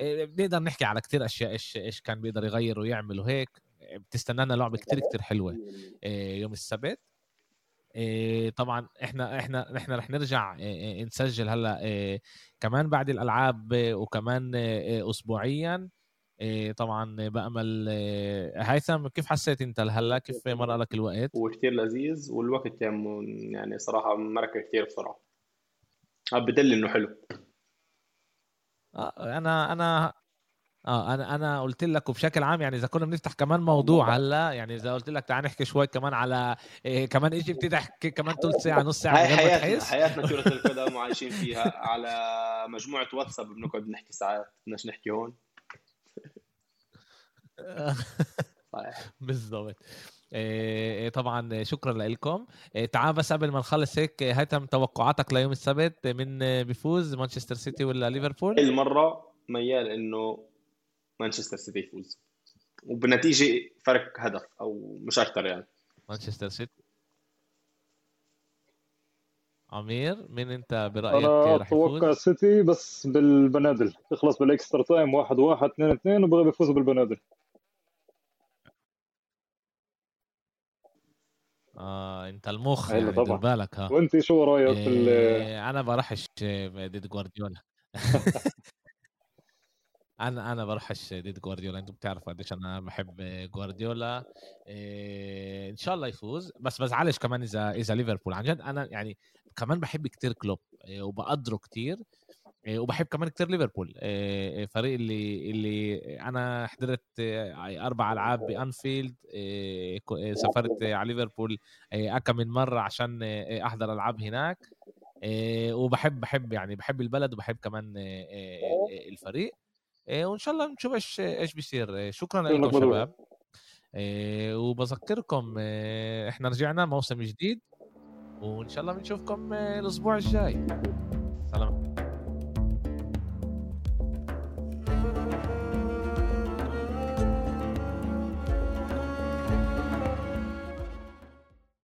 A: بنقدر نحكي على كتير أشياء إيش إيش كان بيقدر يغير ويعمل وهيك. بتستنانا لعبة كتير كتير حلوة يوم السبت. طبعا إحنا إحنا إحنا رح نرجع إيه نسجل هلأ إيه كمان بعد الألعاب وكمان اسبوعيا. طبعا بأمل هيثم كيف حسيت أنت هلا كيف مر لك الوقت؟
C: هو كثير لذيذ والوقت يعني صراحة مركه كثير بسرعة بدل إنه حلو.
A: آه، أنا أنا آه أنا أنا قلت لك وبشكل عام يعني إذا كنا بنفتح كمان موضوع هلا يعني إذا قلت لك تعال نحكي شوي كمان على إيه كمان ايجي بتحكي كمان ثلث ساعة نص ساعة
C: هاي حياتنا حياتنا كره القدم وعايشين فيها. على مجموعة واتساب بنقعد نحكي ساعات. بدناش نحكي هون.
A: بالضبط. إيه طبعا شكرا لكم إيه تعال بس قبل ما نخلص هيك هيثم توقعاتك ليوم السبت من بيفوز مانشستر سيتي ولا ليفربول؟
C: المره ميال إنه مانشستر سيتي يفوز. وبنتيجه فرق هدف أو مش أكثر يعني.
A: مانشستر سيتي. عمير مين أنت برأيك
B: أنا أتوقع سيتي بس بالبنادل. يخلص بال extra time واحد واحد اثنين اثنين وبغى بيفوزوا بالبنادل.
A: آه أنت المخ يعني طبعا. بالك ها.
B: وأنت شو رأيك في
A: إيه أنا برحش ضد جوارديولا. أنا أنا بروحش ضد جوارديولا. أنتم بتعرفوا قديش أنا بحب جوارديولا. إيه إن شاء الله يفوز. بس بزعلش كمان إذا إذا ليفربول. عن جد أنا يعني كمان بحب كتير كلوب إيه وبقدره كتير إيه وبحب كمان كتير ليفربول. إيه فريق اللي اللي أنا حضرت أربع ألعاب بأنفيلد إيه سافرت على ليفربول إيه كم من مرة عشان أحضر ألعاب هناك. إيه وبحب بحب يعني بحب البلد وبحب كمان إيه الفريق. إيه وإن شاء الله نشوف إيش إيش بيصير. شكرا لكم شباب. إيه وبذكركم إحنا رجعنا موسم جديد وإن شاء الله بنشوفكم الأسبوع الجاي.